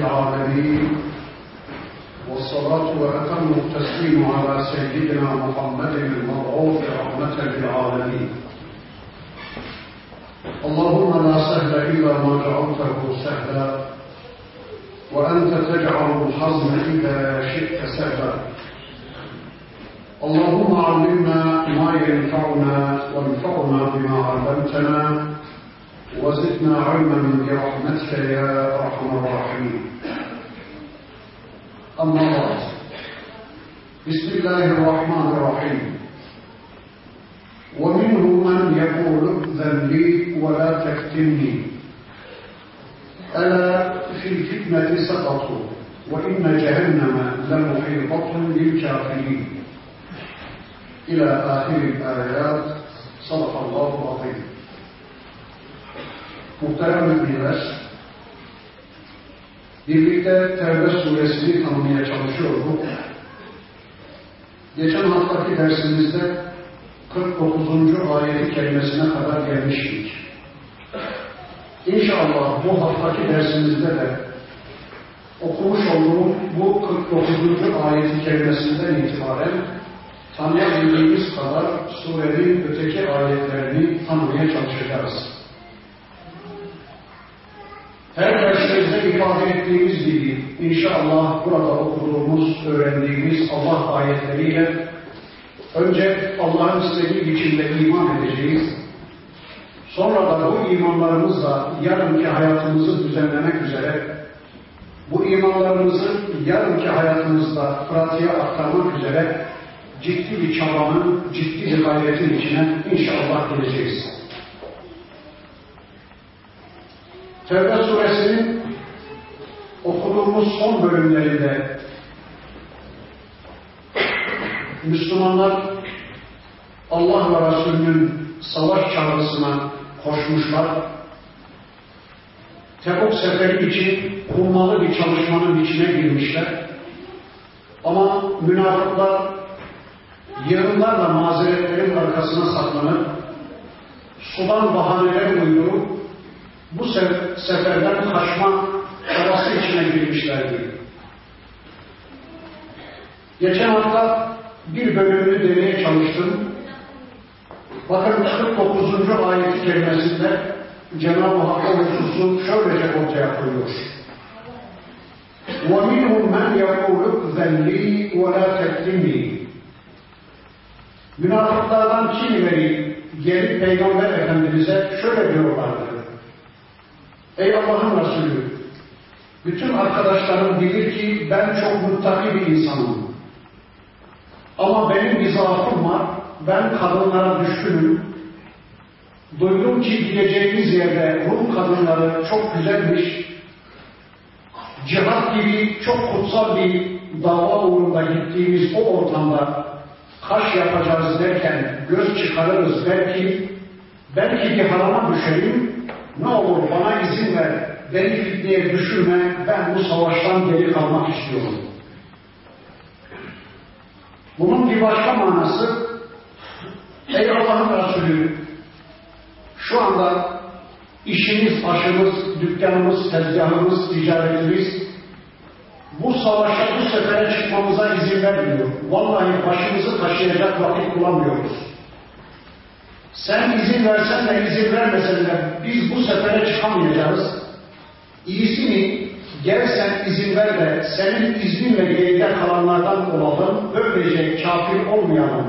العالمين. والصلاة وأتم التسليم على سيدنا محمد المبعوث رحمة للعالمين. اللهم لا سهل إلا ما جعلته سهلا وأنت تجعل الحزن إذا شئت سهلا. اللهم علمنا ما ينفعنا وانفعنا بما علمتنا. وزدنا علما برحمتك يا أرحم الراحمين. أما بعد بسم الله الرحمن الرحيم. ومنه من يقول ائذن لي ولا تفتني. ألا في الفتنة سقطوا وإن جهنم لمحيطة للكافرين. إلى آخر الآيات صدق الله العظيم. Muhterem müminler, birlikte Tevbe suresini tanımaya çalışıyorduk. Geçen haftaki dersimizde 49. ayeti kelimesine kadar gelmiştik. İnşallah bu haftaki dersimizde de okumuş olduğum bu 49. ayeti kelimesinden itibaren tanıyabildiğimiz kadar surenin öteki ayetlerini tanımaya çalışacağız. Her dersimizde ifade ettiğimiz gibi inşallah burada okuduğumuz, öğrendiğimiz Allah ayetleriyle önce Allah'ın istediği biçimde iman edeceğiz. Sonra da bu imanlarımızla yarınki hayatımızı düzenlemek üzere bu imanlarımızı yarınki hayatımızda pratiğe aktarmak üzere ciddi bir çabanın, ciddi bir gayretin içine inşallah gireceğiz. Tevbe suresinin okuduğumuz son bölümlerinde Müslümanlar Allah ve Resulünün savaş çağrısına koşmuşlar. Tebuk seferi için kurmalı bir çalışmanın içine girmişler. Ama münafıklar yarınlarla mazeretlerin arkasına saklanıp sudan bahaneler uydurup bu seferden kaçma çabası içine girmişlerdi. Geçen hafta bir bölümünü demeye çalıştım. Bakın 49. ayet kelimesinde Cenab-ı Hakk'ın hususu şöylece ortaya koyuyor. وَمِنْهُمْ مَنْ يَقُولُ اُذَنْ لِي وَلَا تَكْتِمْنِي Münafıklardan kimileri gelip Peygamber Efendimiz'e şöyle diyorlardı. Ey Allah'ın Resulü, bütün arkadaşlarım bilir ki ben çok muttaki bir insanım. Ama benim bir zaafım var, ben kadınlara düşkünüm. Duydum ki gideceğimiz yerde Rum kadınları çok güzelmiş. Cihat gibi çok kutsal bir dava uğrunda gittiğimiz o ortamda kaş yapacağız derken göz çıkarırız belki, belki bir harama düşerim, ne olur bana izin ver, beni fitneye düşürme, ben bu savaştan geri kalmak istiyorum. Bunun bir başka manası, ey Allah'ın Resulü, şu anda işimiz, aşımız, dükkanımız, tezgahımız, ticaretimiz, bu savaşa, bu sefere çıkmamıza izin vermiyor. Vallahi başımızı taşıyacak vakit bulamıyoruz. Sen izin versen de izin vermesen de biz bu sefere çıkamayacağız. İyisi mi? Gel sen izin ver de senin izninle geride kalanlardan olalım, böylece kafir olmayalım.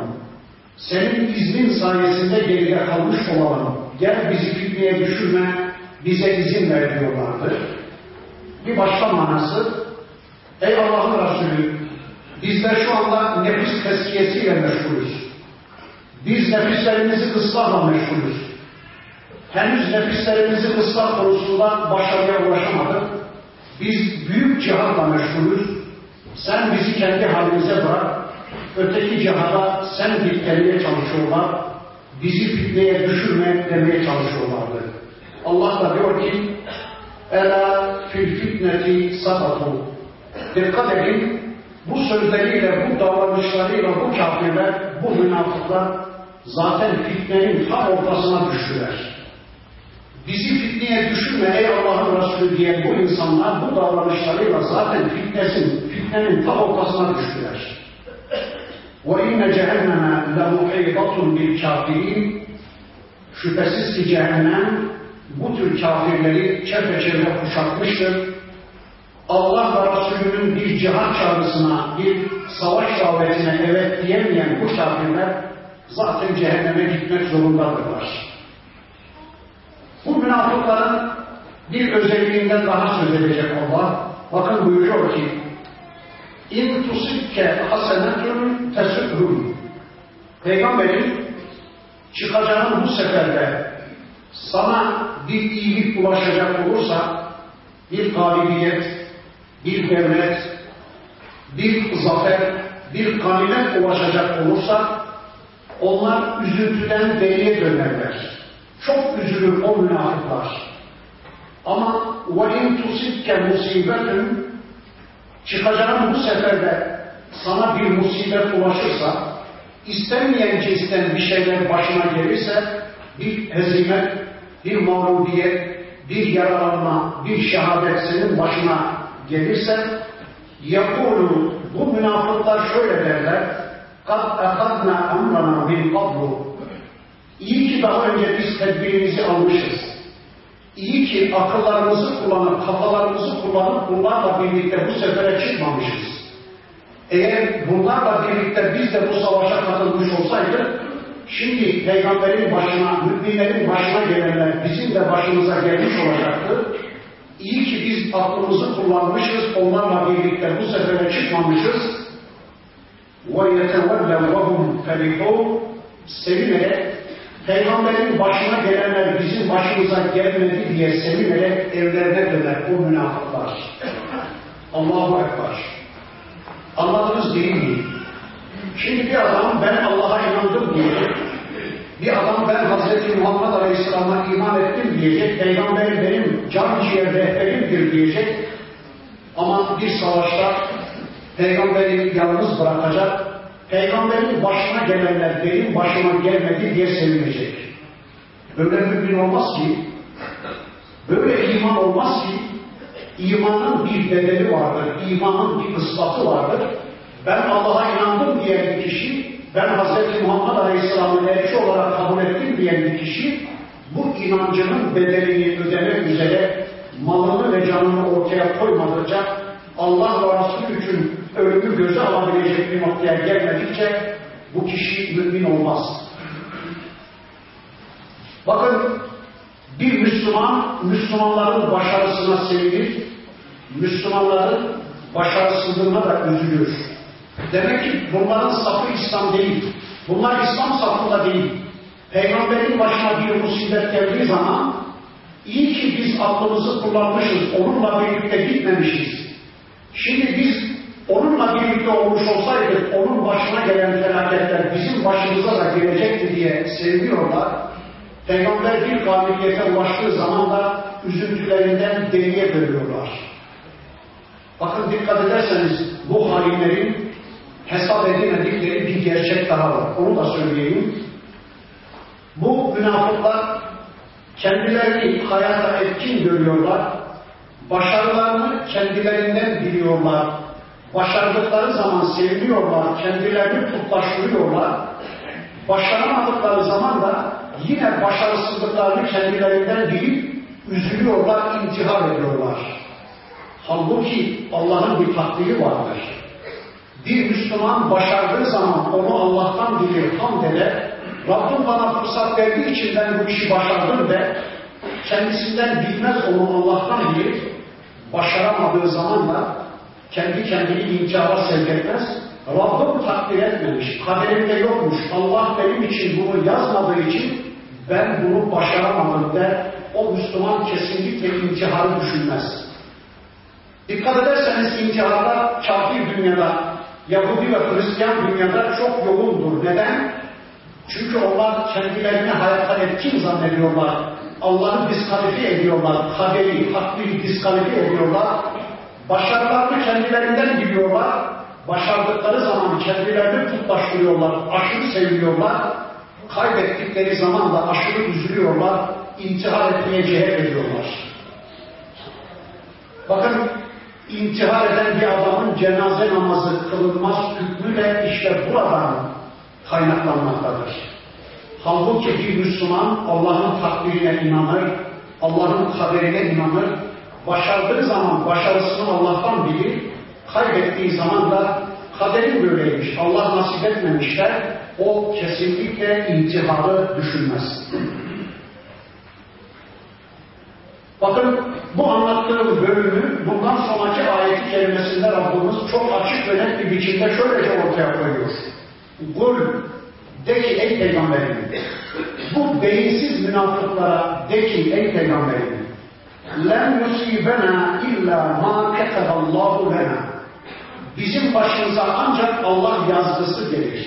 Senin iznin sayesinde geride kalmış olalım. Gel bizi fitneye düşürme, bize izin ver diyorlardı. Bir başka manası, Ey Allah'ın Resulü, bizler şu anda nefis tezkiyesiyle meşgulüz. Biz nefislerimizi ıslahla meşgulüz. Henüz nefislerimizi ıslah konusunda başarıya ulaşamadık. Biz büyük cihadla meşgulüz. Sen bizi kendi halimize bırak. Öteki cihada sen gitmeye çalışıyorlar. Bizi fitneye düşürme demeye çalışıyorlardı. Allah da diyor ki Ela fil fitneti sabatu Dikkat edin, bu sözleriyle, bu davranışlarıyla bu kafirler, bu münafıklar zaten fitnenin tam ortasına düştüler. Bizi fitneye düşürme ey Allah'ın Resulü diyen bu insanlar bu davranışlarıyla zaten fitnesin, fitnenin tam ortasına düştüler. وَاِنَّ جَهَنَّمَ لَمُحِيطَةٌ بِالْكَافِرِينَ Şüphesiz ki cehennem bu tür kafirleri çepeçevre kuşatmıştır. Allah ve Resulünün bir cihat çağrısına, bir savaş davetine evet diyemeyen bu kafirler zaten cehenneme gitmek zorundadırlar. Bu münafıkların bir özelliğinden daha söz edecek Allah. Bakın buyuruyor ki İn tusibke hasenetun tesühüm Peygamberin çıkacağın bu seferde sana bir iyilik ulaşacak olursa bir galibiyet, bir devlet, bir zafer, bir ganimet ulaşacak olursa onlar üzüntüden deliye dönerler. Çok üzülür o münafıklar. Ama وَاِنْ تُسِبْكَ مُسِيبَةٌ Çıkacağın bu seferde sana bir musibet ulaşırsa, istenmeyen cinsten bir şeyler başına gelirse, bir hezimet, bir mağlubiyet, bir yaralanma, bir şehadet senin başına gelirse, yakulu bu münafıklar şöyle derler, قَدْ اَخَذْنَا اَمْرَنَا مِنْ قَبْلُ İyi ki daha önce biz tedbirimizi almışız. İyi ki akıllarımızı kullanıp, kafalarımızı kullanıp bunlarla birlikte bu sefere çıkmamışız. Eğer bunlarla birlikte biz de bu savaşa katılmış olsaydık, şimdi peygamberin başına, müminlerin başına gelenler bizim de başımıza gelmiş olacaktı. İyi ki biz aklımızı kullanmışız, onlarla birlikte bu sefere çıkmamışız. وَيَتَوَلَّوْ وَهُمْ فَرِحُونَ Sevinerek, Peygamberin başına gelenler bizim başımıza gelmedi diye sevinerek evlerine döner o münafıklar. Allahu Ekber. Anladınız değil mi? Şimdi bir adam ben Allah'a inandım diyecek. Bir adam ben Hazreti Muhammed Aleyhisselam'a iman ettim diyecek. Peygamber benim can ciğer rehberimdir diyecek. Ama bir savaşta peygamberi yalnız bırakacak. Peygamberin başına gelenler benim başıma gelmedi diye sevinecek. Böyle mümin olmaz ki, böyle iman olmaz ki, imanın bir bedeli vardır, imanın bir ispatı vardır. Ben Allah'a inandım diyen bir kişi, ben Hz. Muhammed Aleyhisselam'ı elçi olarak kabul ettim diyen bir kişi, bu inancının bedelini ödemek üzere malını ve canını ortaya koymadıkça Allah ve Resulü için ölümü göze alabilecek bir noktaya gelmedikçe bu kişi mümin olmaz. Bakın bir Müslüman, Müslümanların başarısına sevinir, Müslümanların başarısızlığına da üzülür. Demek ki bunların safı İslam değil. Bunlar İslam safında değil. Peygamberin başına bir musibet geldiği zaman iyi ki biz aklımızı kullanmışız, onunla birlikte gitmemişiz. Şimdi biz onunla birlikte olmuş olsaydık, onun başına gelen felaketler bizim başımıza da gelecekti diye seviniyorlar. Peygamber bir kabiliyete ulaştığı zaman da üzüntülerinden deliye dönüyorlar. Bakın dikkat ederseniz bu hainlerin hesap edemedikleri bir gerçek daha var. Onu da söyleyeyim. Bu münafıklar kendilerini hayata etkin görüyorlar. Başarılarını kendilerinden biliyorlar. Başardıkları zaman seviniyorlar, kendilerini tutlaştırıyorlar. Başaramadıkları zaman da yine başarısızlıklarını kendilerinden bilip üzülüyorlar, intihar ediyorlar. Halbuki Allah'ın bir takdiri vardır. Bir Müslüman başardığı zaman onu Allah'tan bilir, hamd eder. Rabbim bana fırsat verdiği için ben bu işi başardım de kendisinden bilmez onu Allah'tan bilir. Başaramadığı zaman da kendi kendini intihara sevk etmez. Rabbim takdir etmemiş, kaderimde yokmuş. Allah benim için bunu yazmadığı için ben bunu başaramadım der. O Müslüman kesinlikle intiharı düşünmez. Dikkat ederseniz intiharlar kafir dünyada, Yahudi ve Hristiyan dünyada çok yoğundur. Neden? Çünkü onlar kendilerini hayatta etkin zannediyorlar. Allah'ı diskalifiye ediyorlar. Kaderi, takdiri diskalifiye ediyorlar. Başarılarını kendilerinden biliyorlar. Başardıkları zaman kendilerini tutlaştırıyorlar. Aşırı seviyorlar. kaybettikleri zaman da aşırı üzülüyorlar, intihar etmeye cehel. Bakın intihar eden bir adamın cenaze namazı kılınmaz hükmü de işte buradan kaynaklanmaktadır. Halbuki bir Müslüman Allah'ın takdirine inanır, Allah'ın kaderine inanır, başardığı zaman başarısını Allah'tan bilir, kaybettiği zaman da kaderin böyleymiş, Allah nasip etmemişler, o kesinlikle intiharı düşünmez. Bakın bu anlattığım bölümü bundan sonraki ayeti kerimesinde Rabbimiz çok açık ve net bir biçimde şöylece ortaya koyuyor. Kul de ki ey peygamberim bu beyinsiz münafıklara de ki ey peygamberim لَنْ يُصِيبَنَا اِلَّا مَا كَتَبَ اللّٰهُ لَنَا Bizim başımıza ancak Allah yazgısı gelir.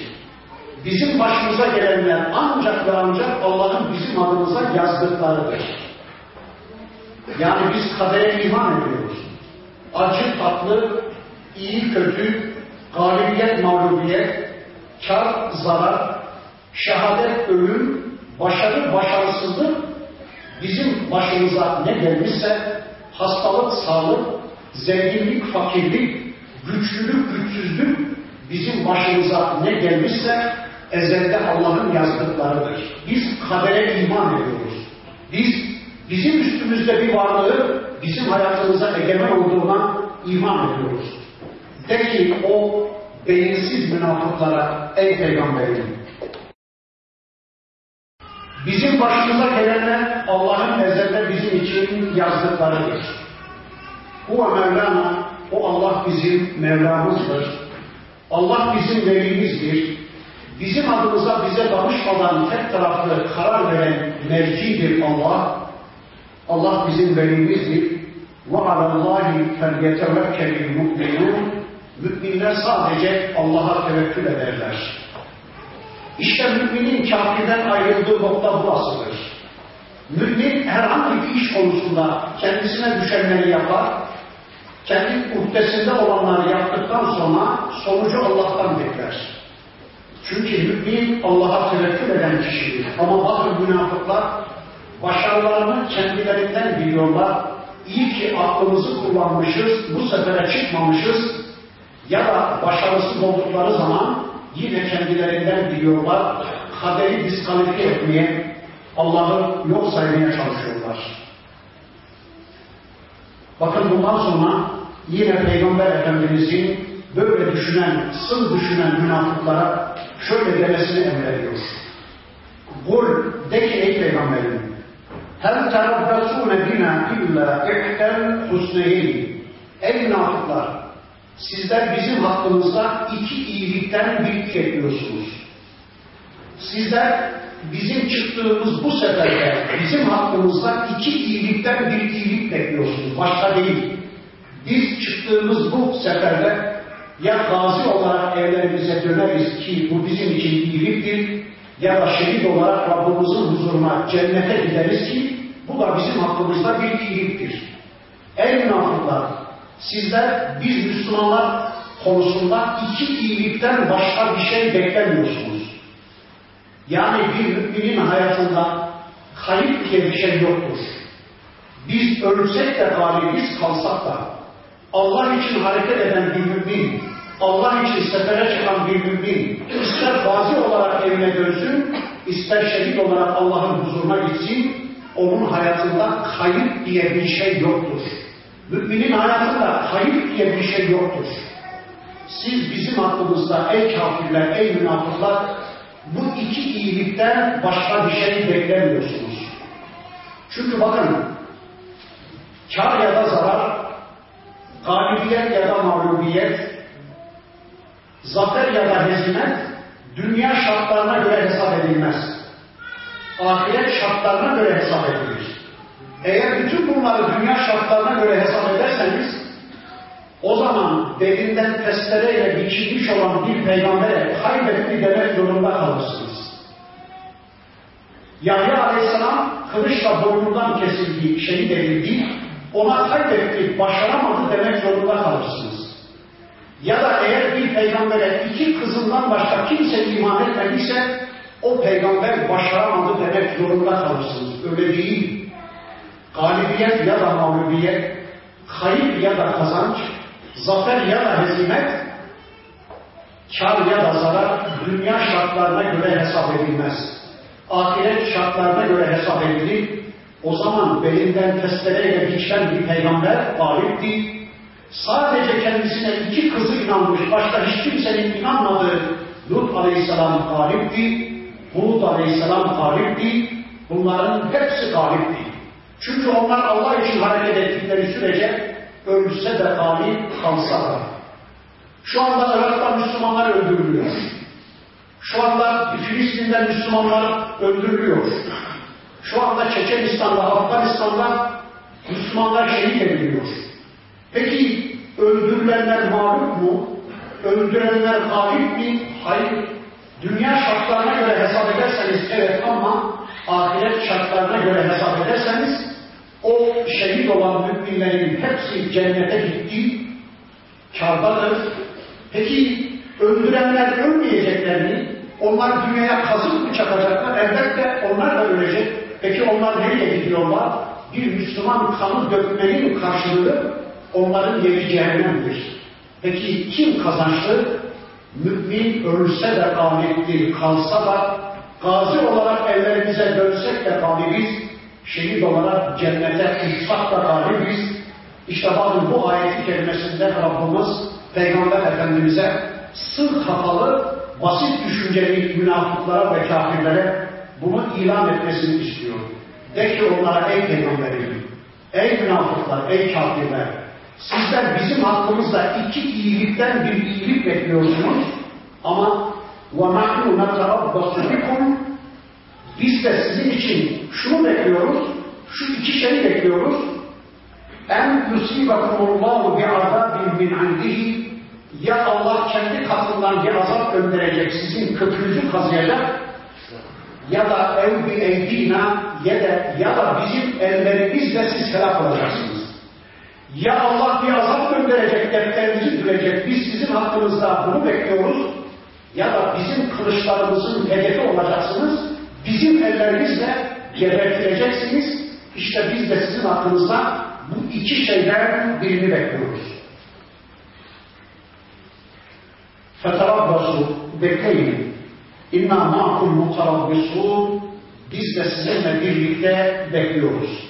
Bizim başımıza gelenler ancak ve ancak Allah'ın bizim adımıza yazdıklarıdır. Yani biz kadere iman ediyoruz. Acı tatlı, iyi kötü, galibiyet mağlubiyet, kar zarar, şehadet ölüm, başarı başarısızlık bizim başımıza ne gelmişse hastalık sağlık, zenginlik fakirlik, güçlülük güçsüzlük bizim başımıza ne gelmişse ezelde Allah'ın yazdıklarıdır. Biz kadere iman ediyoruz. Biz bizim üstümüzde bir varlığı bizim hayatımıza egemen olduğuna iman ediyoruz. De ki o beyinsiz münafıklara ey peygamberim bizim başımıza gelenler Allah'ın ezelde bizim için yazdıklarıdır. Bu Mevlana, o Allah bizim Mevlamızdır. Allah bizim velimizdir. Bizim adımıza bize danışmadan tek taraflı karar veren mercidir Allah. Allah bizim velimizdir. وَعَلَى اللّٰهِ فَلْيَتَوَكَّلِ الْمُؤْمِنُونَ Müminler sadece Allah'a tevekkül ederler. İşte müminin kafirden ayrıldığı nokta burasıdır. Mümin herhangi bir iş konusunda kendisine düşenleri yapar, kendi uhdesinde olanları yaptıktan sonra sonucu Allah'tan bekler. Çünkü mümin Allah'a tevekkül eden kişidir. Ama bazı münafıklar başarılarını kendilerinden biliyorlar. İyi ki aklımızı kullanmışız, bu sefere çıkmamışız ya da başarısız oldukları zaman yine kendilerinden biliyorlar, kaderi diskalifiye etmeye, Allah'ı yok saymaya çalışıyorlar. Bakın bundan sonra yine Peygamber Efendimizin böyle düşünen, sır düşünen münafıklara şöyle demesini emrediyor. Kul de ki ey Peygamberim Hel terabbesûne bina illa ihtel husneyn Ey münafıklar sizler bizim hakkımızda iki iyilikten bir bekliyorsunuz. Sizler bizim çıktığımız bu seferde bizim hakkımızda iki iyilikten bir iyilik bekliyorsunuz. Başka değil. Biz çıktığımız bu seferde ya gazi olarak evlerimize döneriz ki bu bizim için iyiliktir ya da şehit olarak Rabbimizin huzuruna cennete gideriz ki bu da bizim hakkımızda bir iyiliktir. Ey münafıklar sizler biz Müslümanlar konusunda iki iyilikten başka bir şey beklemiyorsunuz. Yani bir müminin hayatında kayıp diye bir şey yoktur. Biz ölsek de galibiz kalsak da Allah için hareket eden bir mümin, Allah için sefere çıkan bir mümin, ister gazi olarak evine dönsün, ister şehit olarak Allah'ın huzuruna gitsin, onun hayatında kayıp diye bir şey yoktur. Müminin hayatında kayıp diye bir şey yoktur. Siz bizim hakkımızda ey kafirler, ey münafıklar bu iki iyilikten başka bir şey beklemiyorsunuz. Çünkü bakın kar ya da zarar, galibiyet ya da mağlubiyet, zafer ya da hezimet dünya şartlarına göre hesap edilmez. Ahiret şartlarına göre hesap edilir. Eğer bütün bunları dünya şartlarına göre hesap ederseniz o zaman belinden testereyle biçilmiş olan bir peygambere kaybetti demek zorunda kalırsınız. Yahya Aleyhisselam kılıçla boynundan kesildi, şehit edildi, ona kaybetti, başaramadı demek zorunda kalırsınız. Ya da eğer bir peygambere iki kızından başka kimse iman etmediyse o peygamber başaramadı demek zorunda kalırsınız. Öyle değil. Galibiyet ya da mağlubiyet, kayıp ya da kazanç, zafer ya da hezimet, kar ya da zarar dünya şartlarına göre hesap edilmez. Ahiret şartlarına göre hesap edilir. O zaman belinden testereyle biçen bir peygamber galipti. Sadece kendisine iki kızı inanmış, başka hiç kimsenin inanmadığı Lut aleyhisselam galipti. Hud aleyhisselam galipti. Bunların hepsi galipti. Çünkü onlar Allah için hareket ettikleri sürece ölse de galip kalsa da. Şu anda Irak'ta Müslümanlar öldürülüyor. Şu anda Filistin'de Müslümanlar öldürülüyor. Şu anda Çeçenistan'da, Afganistan'da Müslümanlar şehit ediliyor. Peki öldürülenler mağlup mu? Öldürülenler galip mi? Hayır. Dünya şartlarına göre hesap ederseniz evet ama ahiret şartlarına göre hesap ederseniz o şehit olan müminlerin hepsi cennete gitti, kardadır. Peki öldürenler ölmeyecekler mi? Onlar dünyaya kazık mı çakacaklar? Elbette onlar da ölecek. Peki onlar nereye gidiyorlar? Bir Müslüman kanı dökmenin karşılığı onların yeri cehennemdir. Peki kim kazançlı? Mümin ölse de galiptir, kalsa da gazi olarak evlerimize dönsek de galibiz, şehit olarak cennete uçsak da galibiz. İşte bakın bu ayeti kelimesinde Rabbimiz Peygamber Efendimiz'e sır kafalı, basit düşünceli münafıklara ve kafirlere bunu ilan etmesini istiyor. De ki onlara ey peygamberim, ey münafıklar, ey kafirler, sizler bizim hakkımızda iki iyilikten bir iyilik bekliyorsunuz ama وَنَحْنُ نَتَرَبَّصُ بِكُمْ Biz de sizin için şunu bekliyoruz, şu iki şeyi bekliyoruz. En yusibakumullahu bi'azabin min indihi ya Allah kendi katından bir azap gönderecek, sizin kökünüzü kazıyacak ya da ev bi eydina ya da, ya da bizim ellerimizle siz helak olacaksınız. Ya Allah bir azap gönderecek, defterinizi dürecek, biz sizin hakkınızda bunu bekliyoruz ya da bizim kılıçlarımızın hedefi olacaksınız, bizim ellerimizle gebertileceksiniz, işte biz de sizin hakkınızda bu iki şeyden birini bekliyoruz. فَتَرَبَّسُوا Bekleyin. اِنَّا مَعْكُمْ مُتَرَبِّسُونَ Biz de sizinle birlikte bekliyoruz.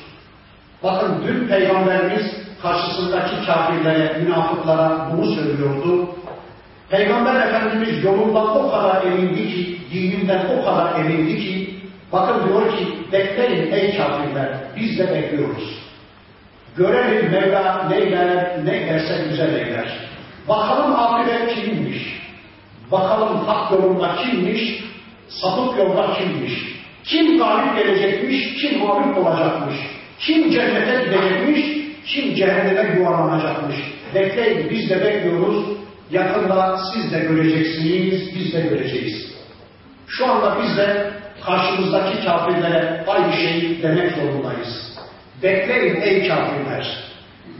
Bakın dün Peygamberimiz karşısındaki kafirlere, münafıklara bunu söylüyordu. Peygamber Efendimiz yolundan o kadar emindi ki, dininden o kadar emindi ki, bakın diyor ki, bekleyin ey kafirler, biz de bekliyoruz. Görelim Mevla neyler, ne derse güzel eyler. Bakalım akıbet kimmiş? Bakalım hak yolunda kimmiş? Sapık yolda kimmiş? Kim galip gelecekmiş? Kim mağlup olacakmış? Kim cennete gidecekmiş? Kim cehenneme yuvarlanacakmış? Bekleyin biz de bekliyoruz. Yakında siz de göreceksiniz, biz de göreceğiz. Şu anda biz de karşımızdaki kafirlere aynı şeyi demek zorundayız. Bekleyin ey kafirler.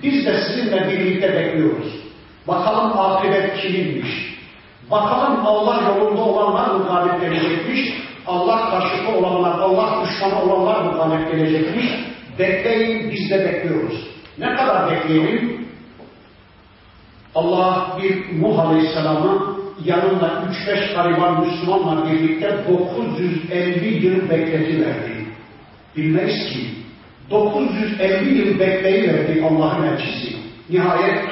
Biz de sizinle birlikte bekliyoruz. Bakalım akıbet kiminmiş? Bakalım Allah yolunda olanlar mı galip gelecekmiş? Allah karşıtı olanlar, Allah düşmanı olanlar mı galip gelecekmiş? Bekleyin, biz de bekliyoruz. Ne kadar bekleyelim? Allah bir Nuh Aleyhisselam'ı yanında 3-5 gariban Müslümanla birlikte 950 yıl bekletiverdi. Bilmeyiz ki 950 yıl bekleyiverdi Allah'ın elçisi. Nihayet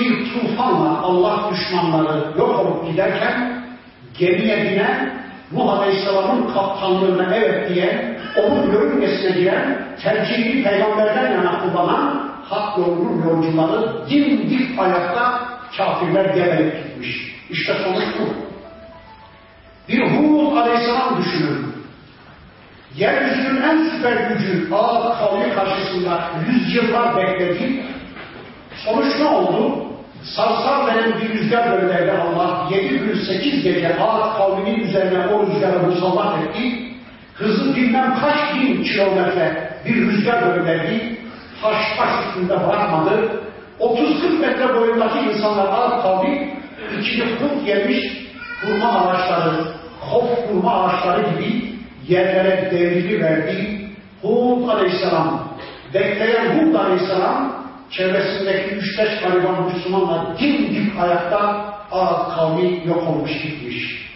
bir tufanla Allah düşmanları yok olup giderken gemiye binen Nuh Aleyhisselam'ın kaptanlığına evet diye onun görünmesine giren tercihini peygamberden yana kullanan hak yolunun yolcuları dimdik ayakta kafirler geberip gitmiş. İşte sonuç bu. Bir Hud Aleyhisselam düşünün. Yeryüzünün en süper gücü Ağat kavmi karşısında yüzyıllar bekledi. Sonuç ne oldu? Sarsar veren bir rüzgar gönderdi Allah. Yedi gün sekiz gece Ağat kavminin üzerine o rüzgarı musallat etti. Hızı bilmem kaç bin kilometre bir rüzgar gönderdi. Taş taş üstünde bırakmadı. 30-40 metre boyundaki insanlar Ağat kavmi içini kurt yemiş hurma ağaçları, hof kurma ağaçları gibi yerlere devrili verdi. Hud aleyhisselam, bekleyen Hud aleyhisselam çevresindeki üç beş gariban Müslümanla dimdik ayakta Ad kavmi yok olmuş gitmiş.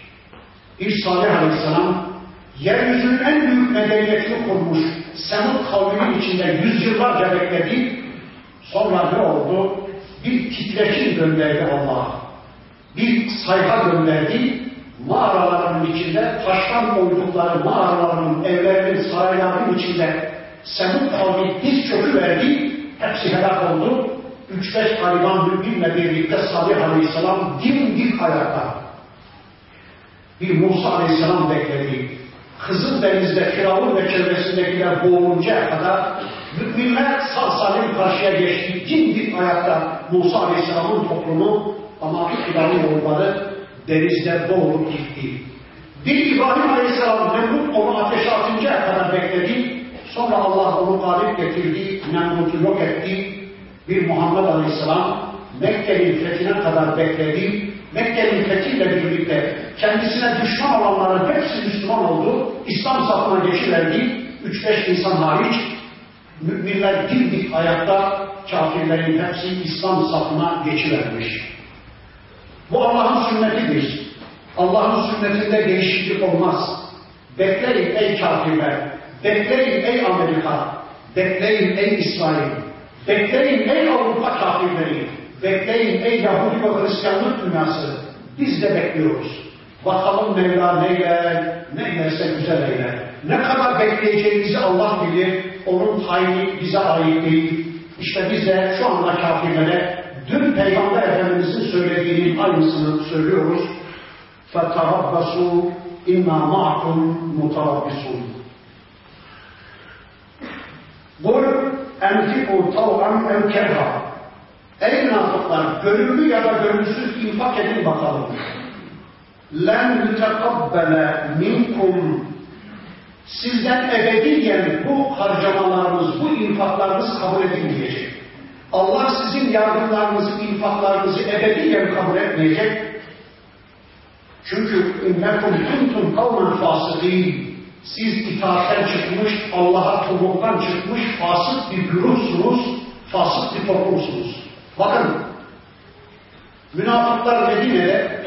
Bir Salih aleyhisselam yeryüzünün en büyük medeniyetini kurmuş Semud kavminin içinde yüzyıllarca bekledi. Sonra ne oldu? Bir titreşim gönderdi Allah. Bir sayfa gönderdi. Mağaraların içinde taştan koydukları mağaraların, evlerinin, saraylarının içinde Semud kavmi diz çöküverdi. Hepsi helak oldu. Üç beş gariban müminle birlikte Salih Aleyhisselam dimdik ayakta. Bir Musa Aleyhisselam bekledi. Kızıl Deniz'de Firavun ve çevresindekiler boğuluncaya kadar müminler sağ salim karşıya geçti. Dimdik ayakta Musa Aleyhisselam'ın toplumu ama Firavun oğulları denizde boğulup gitti. Bir İbrahim Aleyhisselam Nemrut onu ateşe atıncaya kadar bekledi. Sonra Allah onu galip getirdi, Nemrut'u yok etti. Bir Muhammed Aleyhisselam Mekke'nin fethine kadar bekledi. Mekke'nin fethiyle birlikte kendisine düşman olanların hepsi Müslüman oldu. İslam safına geçiverdi. Üç beş insan hariç müminler dimdik ayakta kafirlerin hepsi İslam safına geçivermiş. Bu Allah'ın sünnetidir. Allah'ın sünnetinde değişiklik olmaz. Bekleyin ey kafirler, bekleyin ey Amerika, bekleyin ey İsrail, bekleyin ey Avrupa kafirleri, bekleyin ey Yahudi ve Hristiyanlık dünyası. Biz de bekliyoruz. Bakalım Mevla neyler, neylerse güzel eyler. Ne kadar bekleyeceğimizi Allah bilir, onun tayini bize ait değil. İşte biz de şu anda kafirlere dün Peygamber Efendimiz'in söylediğinin aynısını söylüyoruz. فَتَرَبَّسُوا اِنَّا مَعْكُمْ مُتَرَبِّسُونَ قُلْ اَنْفِقُوا طَوْعًا اَوْ كَرْهًا Ey münafıklar, gönüllü ya da gönülsüz infak edin bakalım. لَنْ يُتَقَبَّلَ مِنْكُمْ Sizden ebediyen bu harcamalarınız, bu infaklarınız kabul edilmeyecek. Allah sizin yardımlarınızı, infaklarınızı ebediyen kabul etmeyecek. Çünkü innekum kuntum kavmen fasıkîn. Siz itaatten çıkmış, Allah'a kulluktan çıkmış fasık bir güruhsunuz, fasık bir toplumsunuz. Bakın, münafıklar Medine'de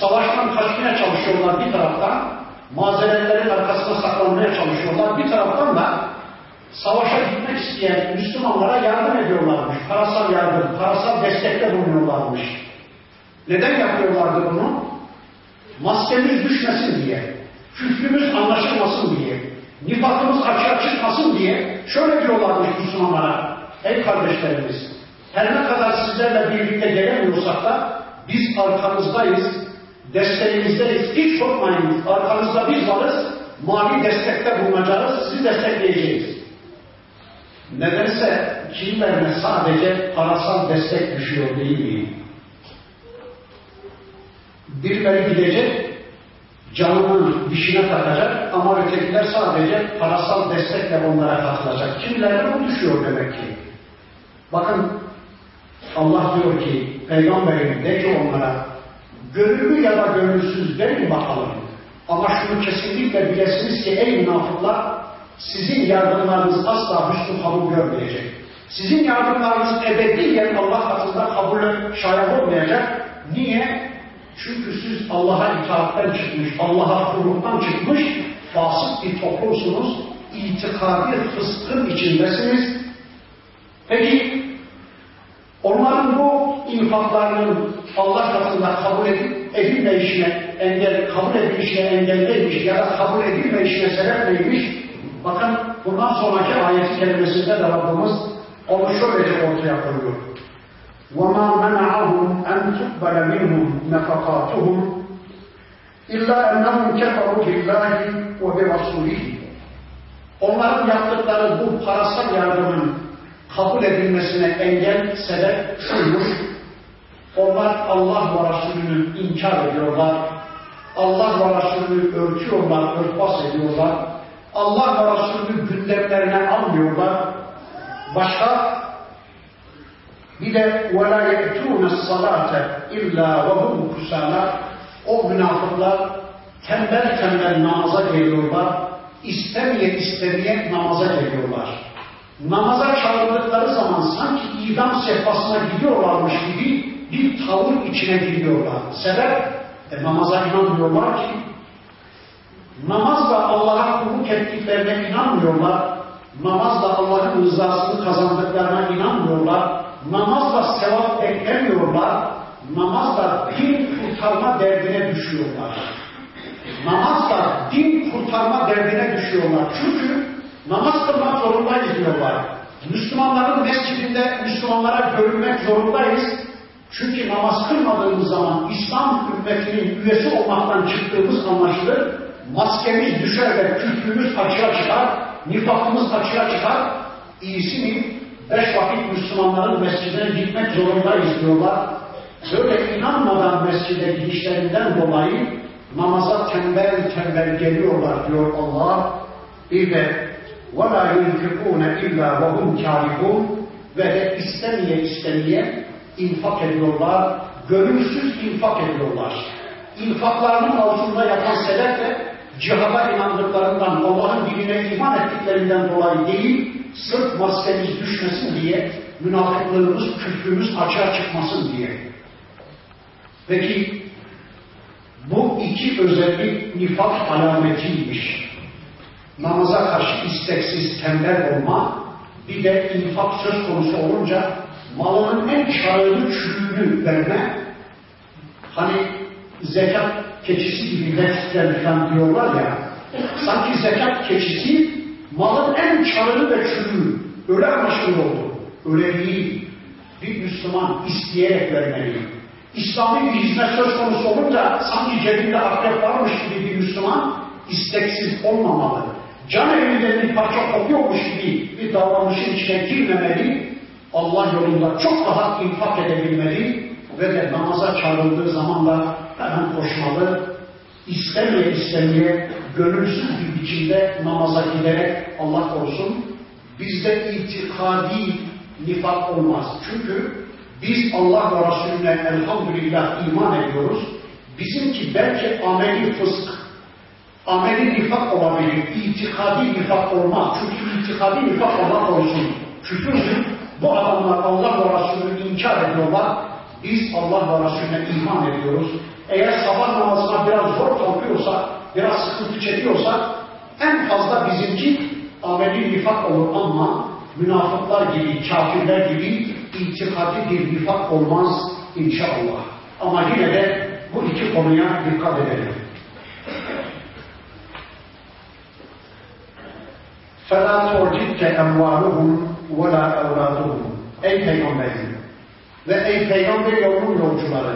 savaştan kaçmaya çalışıyorlar bir taraftan, mazeretlerin arkasına saklanmaya çalışıyorlar. Bir taraftan da savaşa gitmek isteyen Müslümanlara yardım ediyorlarmış. Parasal yardım, parasal destekte bulunuyorlarmış. Neden yapıyorlardı bunu? Maskemiz düşmesin diye, küfrümüz anlaşılmasın diye, nifakımız açığa çıkmasın diye şöyle diyorlarmış Müslümanlara. Ey kardeşlerimiz, her ne kadar sizlerle birlikte gelemiyorsak da biz arkanızdayız, desteğinizdeyiz. Hiç korkmayın, arkanızda biz varız, mali destekte bulunacağız, sizi destekleyeceğiz. Nedense kimilerine sadece parasal destek düşüyor değil mi? Birileri gidecek, canını dişine takacak ama ötekiler sadece parasal destekle onlara katılacak. Kimilerine bu düşüyor demek ki. Bakın Allah diyor ki peygamberin de ki onlara gönüllü ya da gönülsüz verin bakalım. Ama şunu kesinlikle bilesiniz ki ey münafıklar sizin yardımlarınız asla hüsnü kabul görmeyecek. Sizin yardımlarınız ebediyen Allah katında kabul şayet olmayacak. Niye? Çünkü siz Allah'a itaatten çıkmış, Allah'a kulluktan çıkmış fasık bir toplumsunuz. İtikadi fıskın içindesiniz. Peki onların bu infaklarının Allah katında kabul edip edilmeyişine engel, kabul edilişine engel neymiş ya da kabul edilmeyişine sebep neymiş? Bakın bundan sonraki ayeti kelimesinde de Rabbimiz onu şöylece ortaya koyuyor. وَمَا مَنَعَهُمْ أَنْ تُقْبَلَ مِنْهُمْ نَفَقَاتُهُمْ إِلَّا أَنَّهُمْ كَفَرُوا بِاللّٰهِ وَبِرَسُولِهِ Onların yaptıkları bu parasal yardımın kabul edilmesine engel sebep şuymuş. Onlar Allah ve Resulünü inkar ediyorlar. Allah ve Resulünü örtüyorlar, örtbas ediyorlar. Allah ve Resulünü gündemlerine almıyorlar. Başka bir de وَلَا يَأْتُونَ الصَّلَاةَ اِلَّا وَهُمْ كُسَالَى O münafıklar tembel tembel namaza geliyorlar, istemeye istemeye namaza geliyorlar. Namaza çağırdıkları zaman sanki idam sehpasına gidiyorlarmış gibi bir tavır içine giriyorlar. Sebep? E, namaza inanmıyorlar ki. Namazla Allah'a kulluk ettiklerine inanmıyorlar. Namazla Allah'ın rızasını kazandıklarına inanmıyorlar. Namazla sevap beklemiyorlar. Namazla din kurtarma derdine düşüyorlar. Namazla din kurtarma derdine düşüyorlar. Çünkü namaz kılmak zorundayız diyorlar. Müslümanların mescidinde Müslümanlara görünmek zorundayız. Çünkü namaz kılmadığımız zaman İslam ümmetinin üyesi olmaktan çıktığımız anlaşılır. Maskemiz düşer ve küfrümüz açığa çıkar, nifakımız açığa çıkar. İyisi mi? Beş vakit Müslümanların mescidine gitmek zorundayız diyorlar. Böyle inanmadan mescide gidişlerinden dolayı namaza tembel tembel geliyorlar diyor Allah. Bir de وَلَا يُنْفِقُونَ اِلَّا وَهُمْ كَارِهُونَ Ve de istemeye istemeye infak ediyorlar, gönülsüz infak ediyorlar. İnfaklarının altında yapan sebep de cihada inandıklarından, Allah'ın dinine iman ettiklerinden dolayı değil, sırf maskemiz düşmesin diye, münafıklığımız, küfrümüz açığa çıkmasın diye. Peki, bu iki özellik nifak alametiymiş. Namaza karşı isteksiz, tembel olma, bir de infak söz konusu olunca malının en karlı çürüğünü verme, hani zekat keçisi gibi nefsler falan diyorlar ya, sanki zekat keçisi malın en karlı ve çürüğü, öyle anlaşılıyordu. Öyle değil. Bir Müslüman isteyerek vermeli. İslami bir hizmet söz konusu olunca sanki cebinde akrep varmış gibi bir Müslüman isteksiz olmamalı. Can evinde bir parça kopuyormuş gibi bir davranışın içine girmemeli, Allah yolunda çok rahat infak edebilmeli ve de namaza çağrıldığı zaman da hemen koşmalı, istemeye istemeye gönülsüz bir biçimde namaza giderek Allah korusun bizde itikadi nifak olmaz. Çünkü biz Allah ve Resulüne elhamdülillah iman ediyoruz. Bizimki belki ameli fısk, ameli nifak olabilir, itikadi nifak olmaz. Çünkü itikadi nifak Allah korusun küfürdür. Bu adamlar Allah ve Resulü'nü inkar ediyorlar. Biz Allah ve Resulüne iman ediyoruz. Eğer sabah namazına biraz zor kalkıyorsa, biraz sıkıntı çekiyorsa en fazla bizimki ameli nifak olur ama münafıklar gibi, kafirler gibi itikadi bir nifak olmaz inşallah. Ama yine de bu iki konuya dikkat edelim. فَلَا تُعْجِبْكَ اَمْوَالُهُمْ وَلَا اَوْلَادُهُمْ Ey Peygamberim ve ey Peygamber yolunun yolcuları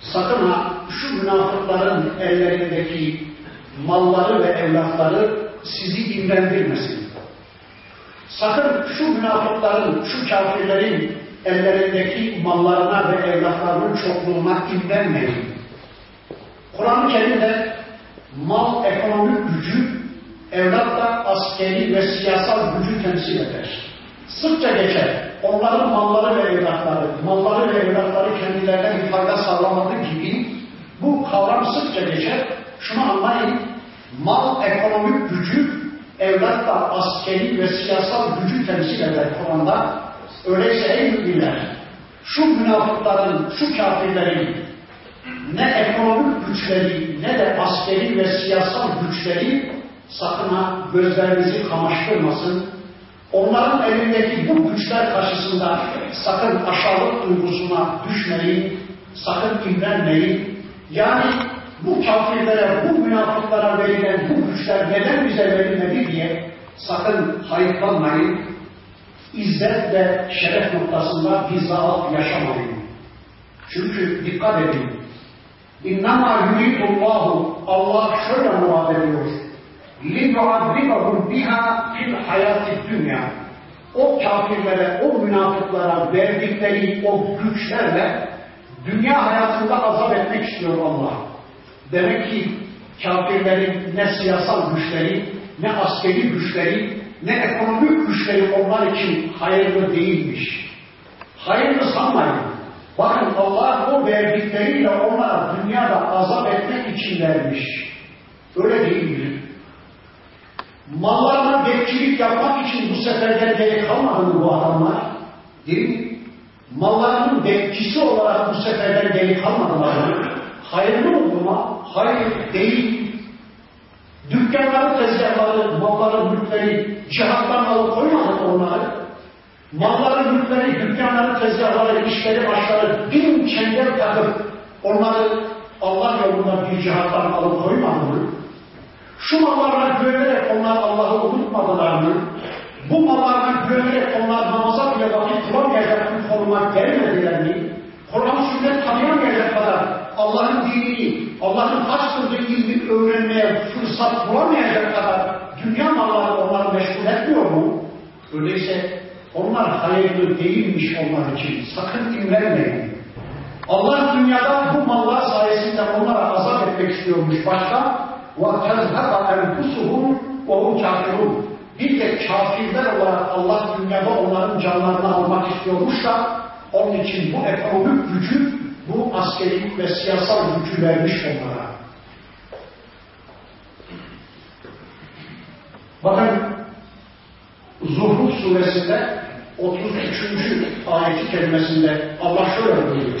sakın ha şu münafıkların ellerindeki malları ve evlatları sizi imrendirmesin. Sakın şu münafıkların, şu kafirlerin ellerindeki mallarına ve evlatlarının çokluğuna imrenmeyin. Kur'an-ı Kerim'de mal ekonomik gücü, evlat da askeri ve siyasal gücü temsil eder. Sıkça geçer. Onların malları ve evlatları, malları ve evlatları kendilerine bir fayda sağlamadığı gibi bu kavram sıkça geçer. Şunu anlayın, mal ekonomik gücü, evlat da askeri ve siyasal gücü temsil eder Kur'an'da. Öyleyse ey müminler, şu münafıkların, şu kafirlerin ne ekonomik güçleri ne de askeri ve siyasal güçleri sakın ha gözlerinizi kamaştırmasın. Onların elindeki bu güçler karşısında sakın aşağılık duygusuna düşmeyin, sakın imrenmeyin. Yani bu kafirlere, bu münafıklara verilen bu güçler neden bize verilmedi diye sakın hayıflanmayın. İzzet ve şeref noktasında bir zaaf yaşamayın. Çünkü dikkat edin. İnnemâ yuridullahu Allah şöyle murad ediyor. لِيُعَذِّبَهُمْ بِهَا فِي الْحَيَاتِ الدُّنْيَا O kafirlere, o münafıklara verdikleri o güçlerle dünya hayatında azap etmek istiyor Allah. Demek ki kafirlerin ne siyasal güçleri, ne askeri güçleri, ne ekonomik güçleri onlar için hayırlı değilmiş. Hayırlı sanmayın. Bakın Allah o verdikleriyle onlara dünyada azap etmek için vermiş. Öyle değil mi? Mallarına bekçilik yapmak için bu seferden gerek kalmadı mı bu adamlar? Değil mi? Mallarının bekçisi olarak bu seferden geri kalmadılar mı? Hayırlı oldu mu? Hayır değil. Dükkanları, tezgahları, malları, mülkleri cihattan alıp koymadık onları. Malları, mülkleri, dükkanları, tezgahları, işleri, başları bin çengel takıp onları Allah yolunda bir cihattan alıp koymadı mı? Şu mallarına güvenerek onlar Allah'ı unutmadılar mı? Bu mallarına güvenerek onlar namaza bile vakit kılamayacak bir konuma gelmediler mi? Kur'an sünnet tanıyamayacak kadar Allah'ın dinini, Allah'ın açtırdığı ilmi öğrenmeye fırsat bulamayacak kadar dünya malları onları meşgul etmiyor mu? Öyleyse onlar hayırlı değilmiş onlar için. Sakın imrenmeyin. Allah dünyada bu mallar sayesinde onlara azap etmek istiyormuş başka. وَتَزْهَقَ اَنْفُسُهُمْ وَهُمْ كَافِرُونَ Bir de kafirler olarak Allah dünyada onların canlarını almak istiyormuş da onun için bu ekonomik gücü, bu askeri ve siyasal gücü vermiş onlara. Bakın Zuhruf suresinde 33. ayeti kelimesinde Allah şöyle buyuruyor.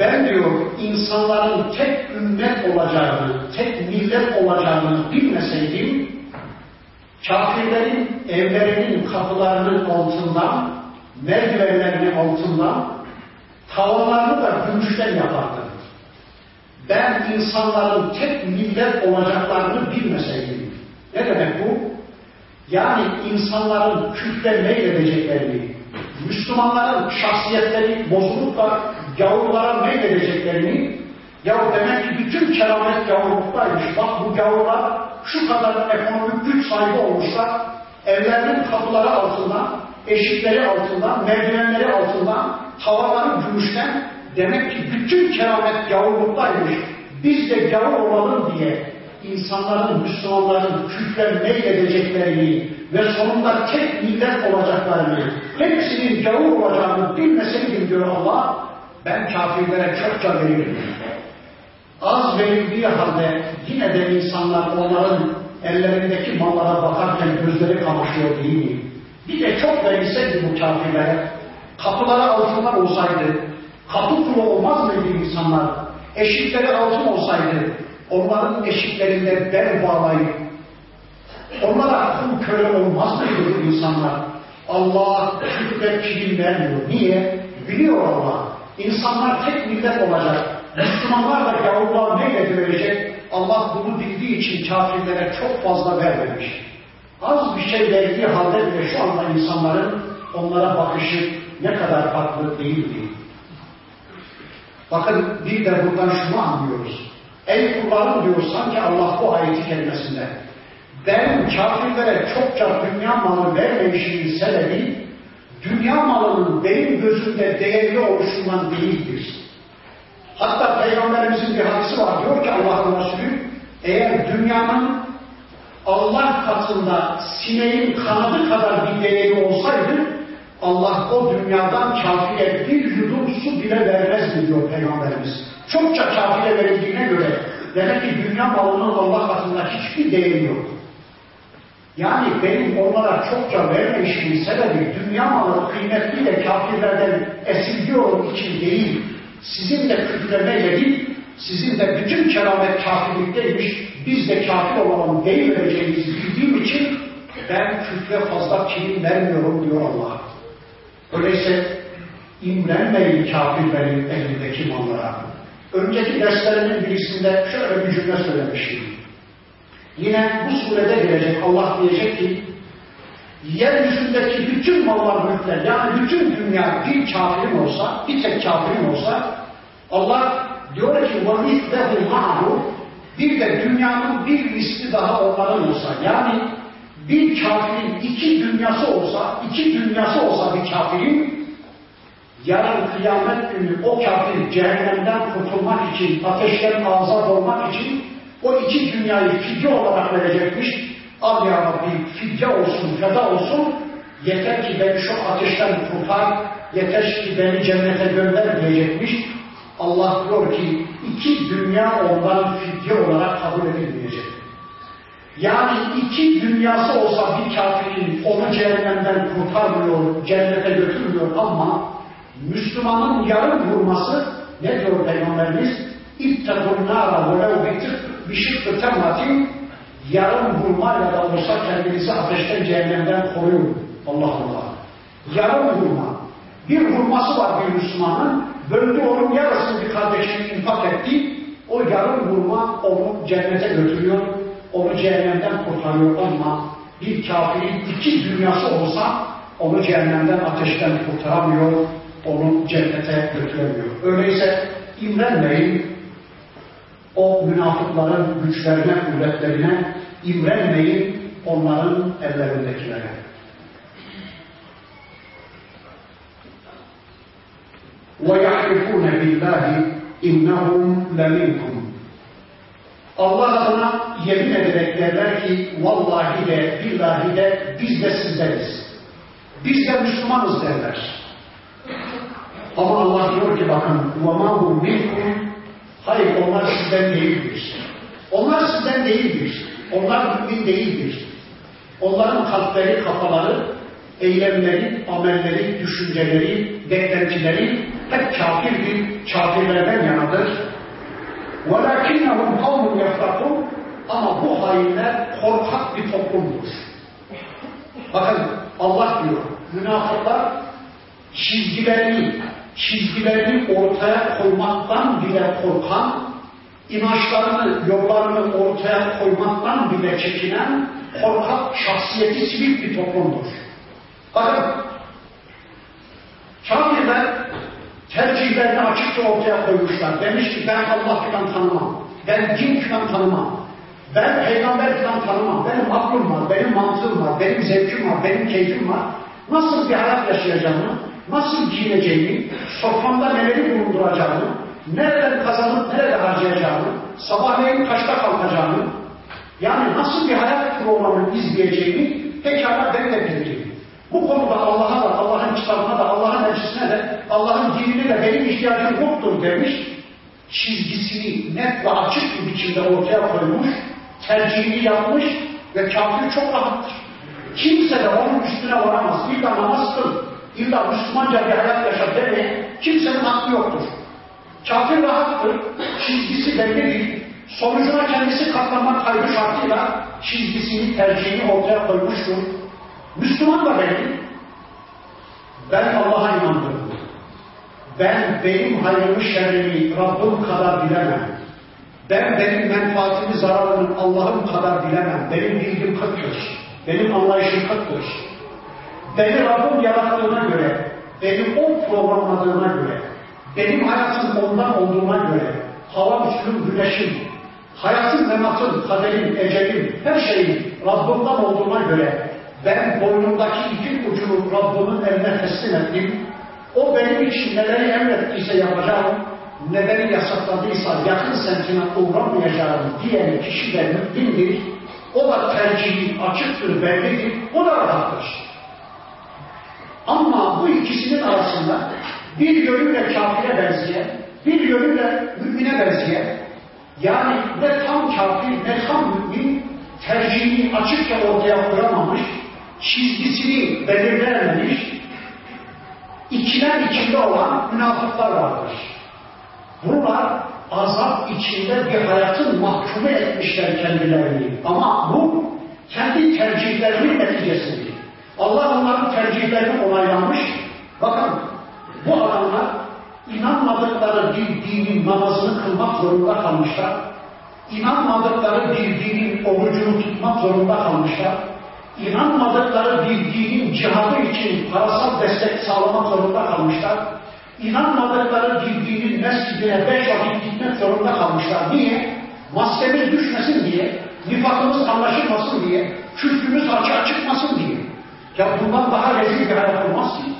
Ben diyor insanların tek ümmet olacağını, tek millet olacağını bilmeseydim, kafirlerin evlerinin kapılarının altından, merdivenlerinin altından, tavanlarını da gümüşten yapardım. Ben insanların tek millet olacaklarını bilmeseydim. Ne demek bu? Yani insanların küfre meyledeceklerini, Müslümanların şahsiyetleri bozulup da gavurlara meyledeceklerini, ya demek ki bütün keramet gavurluktaymış. Bak bu gavurlar şu kadar ekonomik güç sahibi olmuşlar, evlerinin kapıları altından, eşikleri altından, merdivenleri altından, tavanları gümüşten, demek ki bütün keramet gavurluktaymış. Biz de gavur olalım diye insanların, Müslümanların küfre meyledeceklerini ve sonunda tek millet olacaklarını, hepsinin gavur olacağını bilmeseydim diyor Allah, ben kafirlere çokça verirdim. Az verildiği halde yine de insanlar onların ellerindeki mallara bakarken gözleri kamaşıyor değil mi? Bir de çok verilseydi bu kafirlere, kapıları altından olsaydı, kapı kulu olmaz mıydı insanlar? Eşikleri altın olsaydı, onların eşiklerinde bel bağlayıp, onlara kul köle olmaz mıydı insanlar? Allah küfre kilim vermiyor. Niye? Biliyor Allah. İnsanlar tek millet olacak. Müslümanlar da gavurlar neyle verecek? Allah bunu bildiği için kafirlere çok fazla vermemiş. Az bir şey verdiği halde bile şu anda insanların onlara bakışı ne kadar farklı değil mi? Bakın bir de buradan şunu anlıyoruz. Ey kullarım diyor sanki Allah bu ayeti kelimesinde. Ben kafirlere çokça dünya malı vermemişimin sebebi dünya malının benim gözümde değerli oluşundan değildir. Hatta Peygamberimizin bir hadisi var. Diyor ki Allah'ın Resulü eğer dünyanın Allah katında sineğin kanadı kadar bir değeri olsaydı Allah o dünyadan kafire bir yudum su bile vermezdi diyor Peygamberimiz. Çokça kafire verildiğine göre demek ki dünya malının Allah katında hiçbir değeri yok. Yani benim onlara çokça vermemişimin sebebi dünya malı kıymetli de kafirlerden esirgiyorum için değil, sizin de küfremeyle değil, sizin de bütün keramet kafirlikteymiş, biz de kafir olalım değil vereceğinizi bildiğim için ben küfre fazla kilim vermiyorum diyor Allah. Öyleyse imrenmeyin kafirlerin elindeki mallara. Önceki derslerimin birisinde şöyle bir cümle söylemiştim. Yine bu surede gelecek Allah diyecek ki yeryüzündeki bütün mallar mülkler yani bütün dünya bir kafirin olsa, bir tek kafirin olsa Allah diyor ki وَمِثْلَهُ مَعْهُ bir de dünyanın bir misli daha onların olsa yani bir kafirin iki dünyası olsa, iki dünyası olsa bir kafirin yarın kıyamet günü o kafir cehennemden kurtulmak için, ateşten azat olmak için o iki dünyayı fidye olarak verecekmiş. Al ya Rabbi fidye olsun, feda olsun. Yeter ki beni şu ateşten kurtar, yeter ki beni cennete gönder diyecekmiş. Allah diyor ki iki dünya ondan fidye olarak kabul edilmeyecek. Yani iki dünyası olsa bir kafirin onu cehennemden kurtarmıyor, cennete götürmüyor ama Müslümanın yarım vurması ne diyor Peygamberimiz? İttegûn nâra velev bişıkkı temmatin yarım vurmayla da olsa kendinizi ateşten cehennemden koruyun. Allah Allah. Yarım vurma. Bir vurması var bir Müslümanın. Böldü onun yarısını bir kardeşine infak etti. O yarım vurma onu cennete götürüyor. Onu cehennemden kurtarıyor ama bir kafirin iki dünyası olsa onu cehennemden ateşten kurtaramıyor. Onu cennete götüremiyor. Öyleyse imrenmeyin O münafıkların güçlerine, kuvvetlerine imrenmeyin onların ellerindekilere. وَيَحْلِفُونَ بِاللّٰهِ اِنَّهُمْ لَمِنْكُمْ Allah adına yemin ederek derler ki vallahi de billahi de biz de sizdeniz. Biz de Müslümanız derler. Ama Allah diyor ki bakın وَمَا هُمْ مِنْكُمْ Hayır onlar sizden değildir. Onlar sizden değildir. Onlar mümin değildir. Onların kalpleri, kafaları, eylemleri, amelleri, düşünceleri, beklentileri hep kafirdir, kafirlerden yanadır. وَلَكِنَّهُمْ قَوْمٌ يَفْرَقُونَ Ama bu hainler korkak bir toplumdur. Bakın Allah diyor, münafıklar çizgilerini, çizgilerini ortaya koymaktan bile korkan, inançlarını, yollarını ortaya koymaktan bile çekinen, korkak, şahsiyeti sivil bir toplumdur. Bakın, kafirler tercihlerini açıkça ortaya koymuşlar. Demiş ki ben Allah filan tanımam, ben din filan tanımam, ben peygamber filan tanımam, benim aklım var, benim mantığım var, benim zevkim var, benim keyfim var. Nasıl bir hayat yaşayacağımı, nasıl giyineceğimi, soframda neleri bulunduracağımı, nereden kazanıp nerede harcayacağımı, sabahleyin kaçta kalkacağımı, yani nasıl bir hayat programını izleyeceğimi pekala ben de bilirim. Bu konuda Allah'a da, Allah'ın kitabına da, Allah'ın elçisine de, Allah'ın dinine de benim ihtiyacım yoktur demiş. Çizgisini net ve açık bir biçimde ortaya koymuş, tercihini yapmış ve kafir çok rahattır. Kimse de onun üstüne varamaz. İlla namaz kıl, illa Müslümanca bir hayat yaşa demeye kimsenin hakkı yoktur. Kafir rahattır, çizgisi bellidir. Sonucuna kendisi katlanmak kaybı şartıyla çizgisini, tercihini ortaya koymuştur. Müslüman da belli. Ben Allah'a inandım. Ben benim hayrımı şerrimi Rabbim kadar bilemem. Ben benim menfaatimi zararını Allah'ım kadar bilemem. Benim bilgim kıttır. Benim anlayışım kıttır. Beni Rabbim yarattığına göre, benim o programladığına göre, benim hayatım ondan olduğuna göre, hava üstüm güneşim, hayatım mematım, kaderim, ecelim, her şeyim Rabbimden olduğuna göre ben boynumdaki ipin ucunu Rabbimin eline teslim ettim. O benim için neleri emrettiyse yapacağım, neleri yasakladıysa yakın semtine uğramayacağım diyen kişi de mümindir. O da tercihi açıktır, bellidir, o da rahattır. Ama bu ikisinin arasında bir yönüyle kafire benzeyen, bir yönüyle mümine benzeyen, yani ne tam kafir ne tam mümin tercihini açıkça ortaya koyamamış, çizgisini belirleyememiş, ikilem içinde olan münafıklar vardır. Bunlar azap içinde bir hayatın mahkumu etmişler kendilerini. Ama bu kendi tercihlerinin neticesidir. Allah onların tercihlerini onaylanmış. Bakın bu adamlar inanmadıkları bir dinin namazını kılmak zorunda kalmışlar. İnanmadıkları bir dinin orucunu tutmak zorunda kalmışlar. İnanmadıkları bir dinin cihadı için parasal destek sağlamak zorunda kalmışlar. İnanmadıkları bir dinin mescidine beş vakit gitmek zorunda kalmışlar. Niye? Maskemiz düşmesin diye, nifakımız anlaşılmasın diye, küfrümüz açığa çıkmasın diye. Ya bundan daha rezil bir hayat olmaz ki.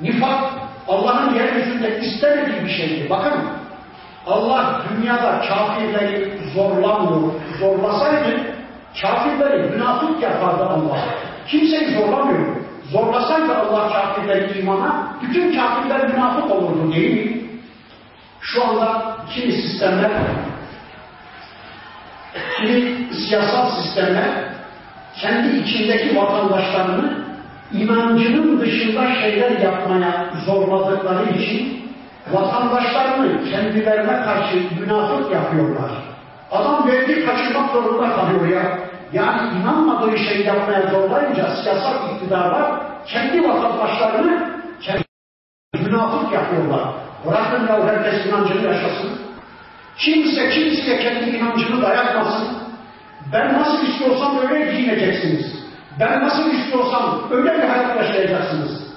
Nifak Allah'ın yeryüzünde istemediği bir şeydir. Bakın Allah dünyada kafirleri zorlamıyor. Zorlasaydı kafirleri münafık yapardı Allah. Kimseyi zorlamıyor. imana bütün kafirler münafık olurdu değil mi? Şu anda kimi sistemler, kimi siyasal sistemler kendi içindeki vatandaşlarını inancının dışında şeyler yapmaya zorladıkları için vatandaşlarını kendilerine karşı münafık yapıyorlar. Adam vergi kaçırmak zorunda kalıyor ya. Yani inanmadığı şey yapmaya zorlayınca siyasal iktidarlar kendi vatandaşlarını kendi münafık yapıyorlar. Bırakın ya herkes inancını yaşasın. Kimse kimseye kendi inancını dayatmasın. Ben nasıl istiyorsam öyle giyineceksiniz. Ben nasıl istiyorsam öyle bir hayat yaşayacaksınız.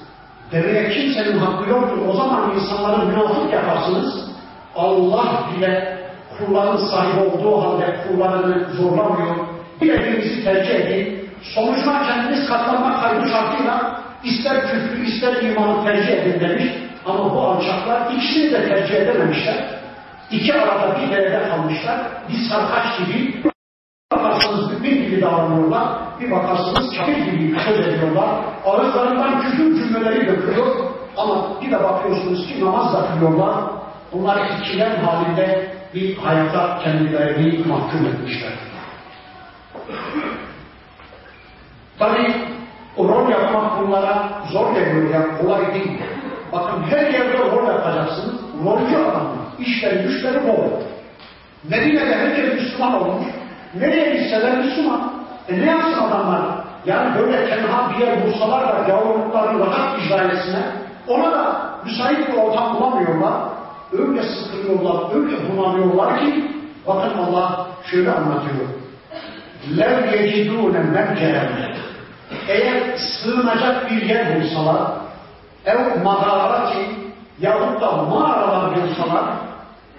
Demeye kimsenin hakkı yoktur. O zaman insanları münafık yaparsınız. Allah bile kulların sahibi olduğu halde kullarını zorlamıyor. Dilediğinizi tercih edin. Sonuçta kendiniz katlanma kaybı şartıyla ister küfrü ister imanı tercih edin demiş. Ama bu alçaklar ikisini de tercih edememişler. İki arada bir derede kalmışlar. Bir sarkaç gibi bakarsınız mümin gibi davranıyorlar. Bir bakarsınız kafir gibi söz ediyorlar. Ağızlarından küfür cümleleri döküyor. Ama bir de bakıyorsunuz ki namaz da kılıyorlar. Bunlar ikilem halinde bir hayata kendilerini mahkum etmişler. Tabi rol yapmak bunlara zor geliyor ya, kolay değil. Bakın her yerde rol yapacaksınız. Rolcü adamlar. İşleri, güçleri rol. Medine'de herkes Müslüman olmuş. Nereye gitseler Müslüman. E ne yapsın adamlar? Yani böyle tenha bir yer bulsalar da yavruluklarını rahat icra etsinler. Ona da müsait bir ortam bulamıyorlar. Öyle sıkılıyorlar, öyle bunalıyorlar ki bakın Allah şöyle anlatıyor. لَوْ يَجِدُونَ مَنْكَرًا Eğer sığınacak bir yer bulsalar, ev mağarati yahut da mağaralar bulsalar,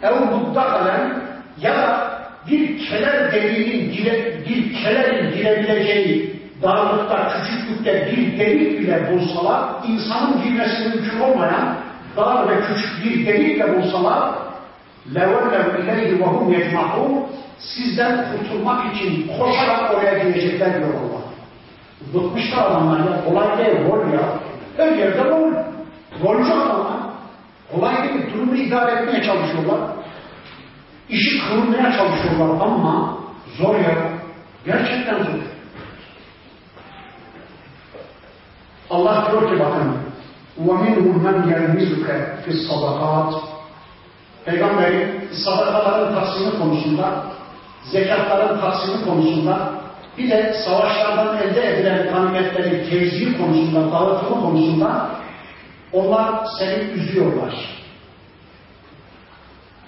ev muddakalen ya da bir keler deliğinin gire, bir kelerin girebileceği darlıkta, küçüklükte bir delik bile bulsalar, insanın girmesi mümkün olmayan dar ve küçük bir delik de bulsalar, لَوَلَّوْ اِلَيْهِ وَهُمْ يَجْمَعُونَ Sizden kurtulmak için koşarak oraya girecekler diyor Allah. Bıkmışlar adamlar ya, kolay değil, rol ya. Her yerde rol. Rolcu adamlar. Kolay değil, durumu idare etmeye çalışıyorlar. İşi kırmaya çalışıyorlar ama zor ya. Gerçekten zor. Allah diyor ki bakın وَمِنْهُمْ مَنْ يَلْمِزُكَ فِي الصَّدَقَاتِ Peygamberin sadakaların taksimi konusunda, zekatların taksimi konusunda, bir de savaşlardan elde edilen ganimetlerin tevzi konusunda, dağıtımı konusunda onlar seni üzüyorlar.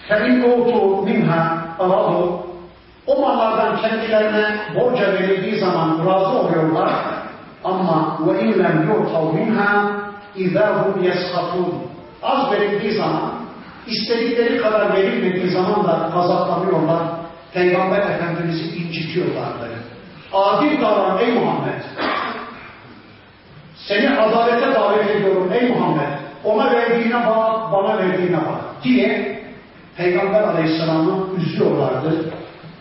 فَاِنْ اُوْتُوا مِنْهَا اَرَضُوا O mallardan kendilerine borca verildiği zaman razı oluyorlar. Ama وَاِنْ لَمْ يُعْتَوْ مِنْهَا اِذَا هُمْ يَسْخَطُونَ Az verildiği zaman, istedikleri kadar verilmediği zaman da gazaplanıyorlar. Peygamber Efendimiz'i incitiyorlardı. Adil davran ey Muhammed. Seni adalete davet ediyorum ey Muhammed. Ona verdiğine bak, bana verdiğine bak diye Peygamber Aleyhisselam'ı üzüyorlardı.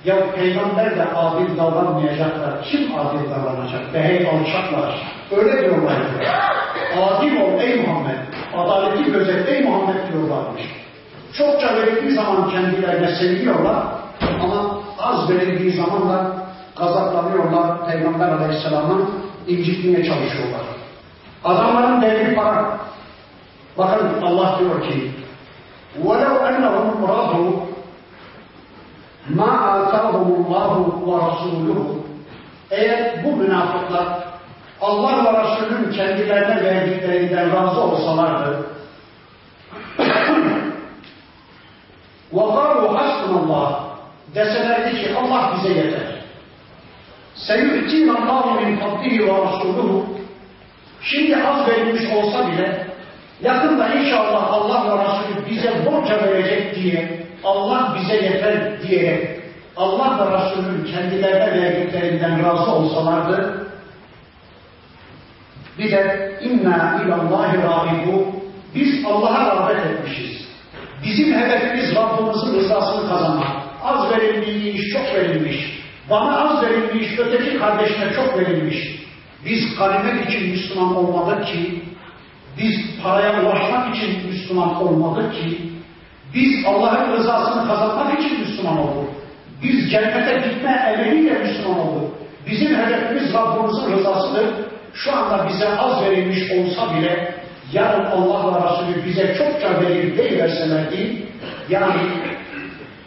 Ya peygamber de adil davranmayacaklar. Kim adil davranacak? Be hey alçaklar. Öyle diyorlardı. Adil ol ey Muhammed. Adaleti gözet ey Muhammed diyorlarmış. Çokça verildiği zaman kendilerine seviniyorlar ama az verildiği zaman da gazaplanıyorlar. Peygamber Aleyhisselam'ı incitmeye çalışıyorlar. Adamların devri para. Bakın Allah diyor ki وَلَوْ أَنَّهُمْ رَضُوا مَا آتَاهُمُ اللّٰهُ وَرَسُولُهُ Eğer bu münafıklar Allah ve Resulünün kendilerine verdiklerinden razı olsalardı وَقَالُوا حَسْبُنَ اللّٰهِ deselerdi ki Allah bize yeter. سَيُؤْتِينَ اللّٰهُ مِنْ فَضْلِهِ وَرَسُولُهُ Şimdi az verilmiş olsa bile yakında inşallah Allah ve Resulü bize borca verecek diye Allah bize yeter diye Allah ve Resulünün kendilerine verdiklerinden razı olsalardı bir de inna ilallahi rahibu biz Allah'a rağbet etmişiz. Bizim hedefimiz Rabbimizin rızasını kazanmak. Az verilmiş, çok verilmiş. Bana az verilmiş, öteki kardeşine çok verilmiş. Biz ganimet için Müslüman olmadık ki Biz paraya ulaşmak için Müslüman olmadık ki, biz Allah'ın rızasını kazanmak için Müslüman olduk. Biz cennete gitme emeliyle Müslüman olduk. Bizim hedefimiz Rabbimizin rızasıdır. Şu anda bize az verilmiş olsa bile yarın Allah ve Resulü bize çokça verir deyiverselerdi, yani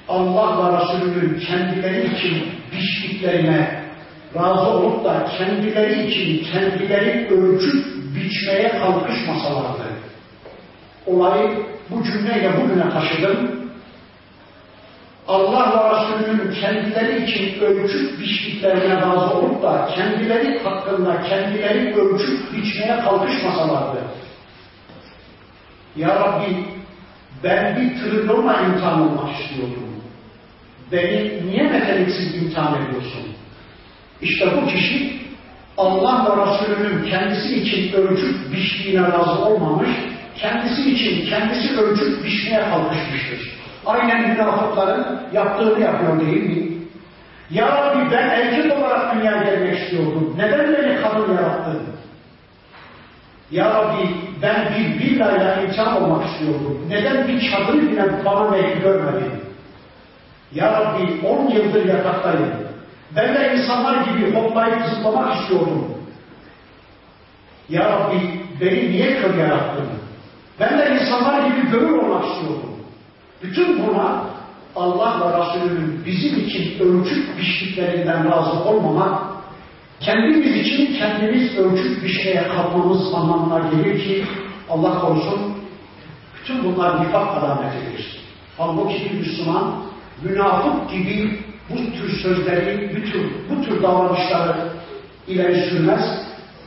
Allah ve Resulünün kendileri için biçtiklerine razı olup da kendileri için kendileri ölçüp biçmeye kalkışmasalardı. Olayı bu cümleyle bugüne taşıdım. Allah ve Resulünün kendileri için ölçüp biçtiklerine razı olup da kendileri hakkında kendileri ölçüp biçmeye kalkışmasalardı. Ya Rabbi ben bir trilyonla imtihan olmak istiyordum. Beni niye meteliksiz imtihan ediyorsun? İşte bu kişi Allah ve Resulünün kendisi için ölçüp biçtiğine razı olmamış, kendisi için kendisi ölçüp biçmeye kalkışmıştır. Aynen münafıkların yaptığını yapıyor değil mi? Ya Rabbi ben erkek olarak dünyaya gelmek istiyordum. Neden beni kadın yarattın? Ya Rabbi ben bir villayla imtihan olmak istiyordum. Neden bir çadırı bile bana belki görmedin? Ya Rabbi on yıldır yataktayım. Ben de insanlar gibi hoplayıp zıplamak istiyordum. Ya Rabbi beni niye kör yarattın? Ben de insanlar gibi gönül olmak istiyordum. Bütün buna Allah ve Resulünün bizim için ölçüp biçtiklerinden razı olmamak, kendimiz için kendimiz ölçüp biçmeye kalkmamız anlamına gelir ki Allah korusun bütün bunlar nifak alametidir. Halbuki bir Müslüman münafık gibi bu tür sözleri, bu tür, bu tür davranışları ileri sürmez.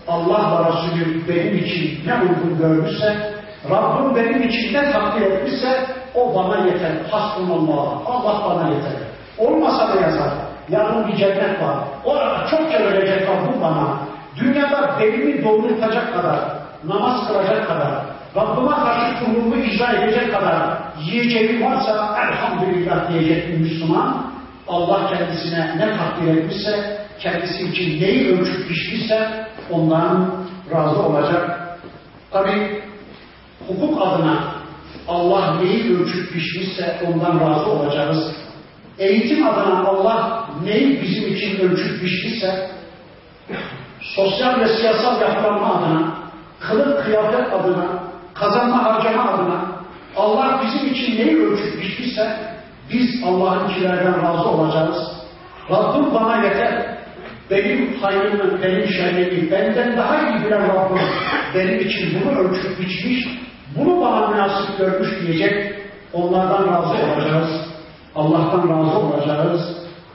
Allah ve Resulü benim için ne uygun görmüşse, Rabbim benim için ne takdir etmişse o bana yeter. Hasbunallah. Allah bana yeter. Olmasa da yazar. Yarın bir cennet var. Orada çok verecek Rabbim bana. Dünyada belimi doldurtacak kadar, namaz kılacak kadar, Rabbime karşı kurulumu icra edecek kadar yiyeceği varsa elhamdülillah diyecek bir Müslüman. Allah kendisine ne takdir etmişse, kendisi için neyi ölçüp biçmişse ondan razı olacak. Tabi hukuk adına Allah neyi ölçüp biçmişse ondan razı olacağız. Eğitim adına Allah neyi bizim için ölçüp biçmişse sosyal ve siyasal yapılanma adına, kılık kıyafet adına, kazanma harcama adına Allah bizim için neyi ölçüp biçmişse biz Allah'ınkilerden razı olacağız. Rabbim bana yeter. Benim hayrımı, benim şerrimi, benden daha iyi bilen Rabbim benim için bunu ölçüp biçmiş, bunu bana münasip görmüş diyecek. Onlardan razı olacağız. Allah'tan razı olacağız.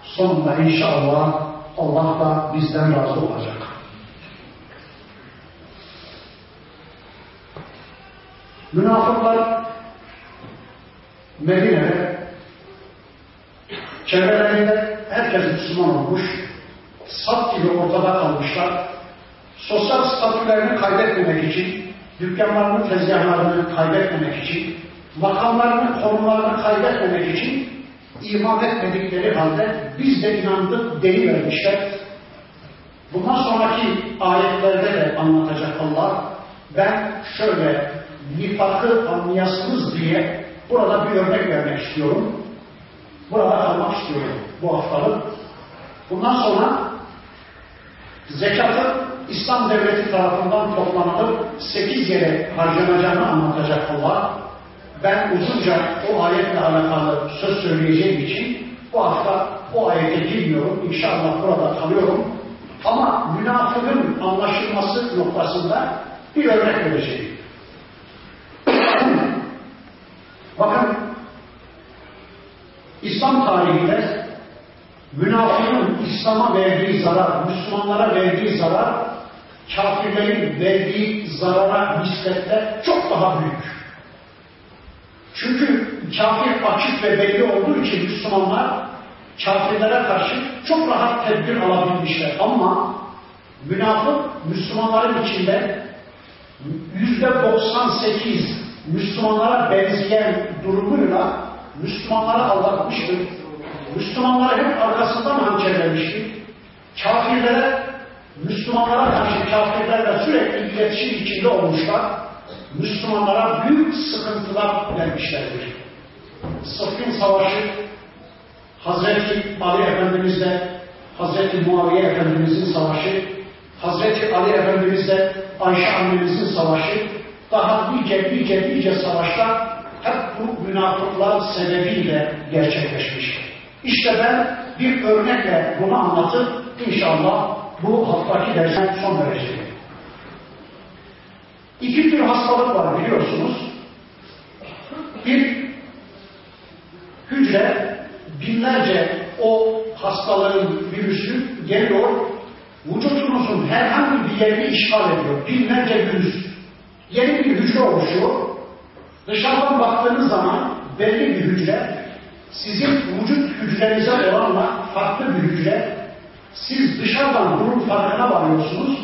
Sonunda inşallah Allah da bizden razı olacak. Münafıklar Medine'de çevrelerinde herkes Müslüman olmuş, sap gibi ortada kalmışlar. Sosyal statülerini kaybetmemek için, dükkanlarını, tezgahlarını kaybetmemek için, makamlarını, konumlarını kaybetmemek için iman etmedikleri halde biz de inandık deyivermişler. Bundan sonraki ayetlerde de anlatacak Allah. Ben şöyle nifakı anlayasınız diye burada bir örnek vermek istiyorum. Burada kalmak istiyorum bu haftalık. Bundan sonra zekatın İslam devleti tarafından toplanılıp sekiz yere harcanacağını anlatacak Allah. Ben uzunca o ayetle alakalı söz söyleyeceğim için bu hafta o ayete girmiyorum. İnşallah burada kalıyorum. Ama münafığın anlaşılması noktasında bir örnek vereceğim. Bakın İslam tarihinde münafığın İslam'a verdiği zarar, Müslümanlara verdiği zarar, kafirlerin verdiği zarara nispetle çok daha büyük. Çünkü kafir açık ve belli olduğu için Müslümanlar kafirlere karşı çok rahat tedbir alabilmişler. Ama münafık Müslümanların içinde yüzde 98 Müslümanlara benzeyen durumuyla Müslümanlara aldatmıştır. Müslümanları hep arkasından hançerlemiştir. Kafirlere, Müslümanlara karşı kafirlerle sürekli iletişim içinde olmuşlar. Müslümanlara büyük sıkıntılar vermişlerdir. Sıffin Savaşı Hazreti Ali Efendimizle Hazreti Muaviye Efendimizin savaşı, Hazreti Ali Efendimizle Ayşe annemizin savaşı, daha nice nice nice savaşlar hep bu münafıklar sebebiyle gerçekleşmiş. İşte ben bir örnekle bunu anlatıp inşallah bu haftaki dersen son vereceğim. İki tür hastalık var biliyorsunuz. Bir hücre binlerce o hastalığın virüsü geliyor, vücudunuzun herhangi bir yerini işgal ediyor. Binlerce virüs. Yeni bir hücre oluşuyor. Dışarıdan baktığınız zaman belli bir hücre, sizin vücut hücrenize oranla farklı bir hücre, siz dışarıdan bunun farkına varıyorsunuz,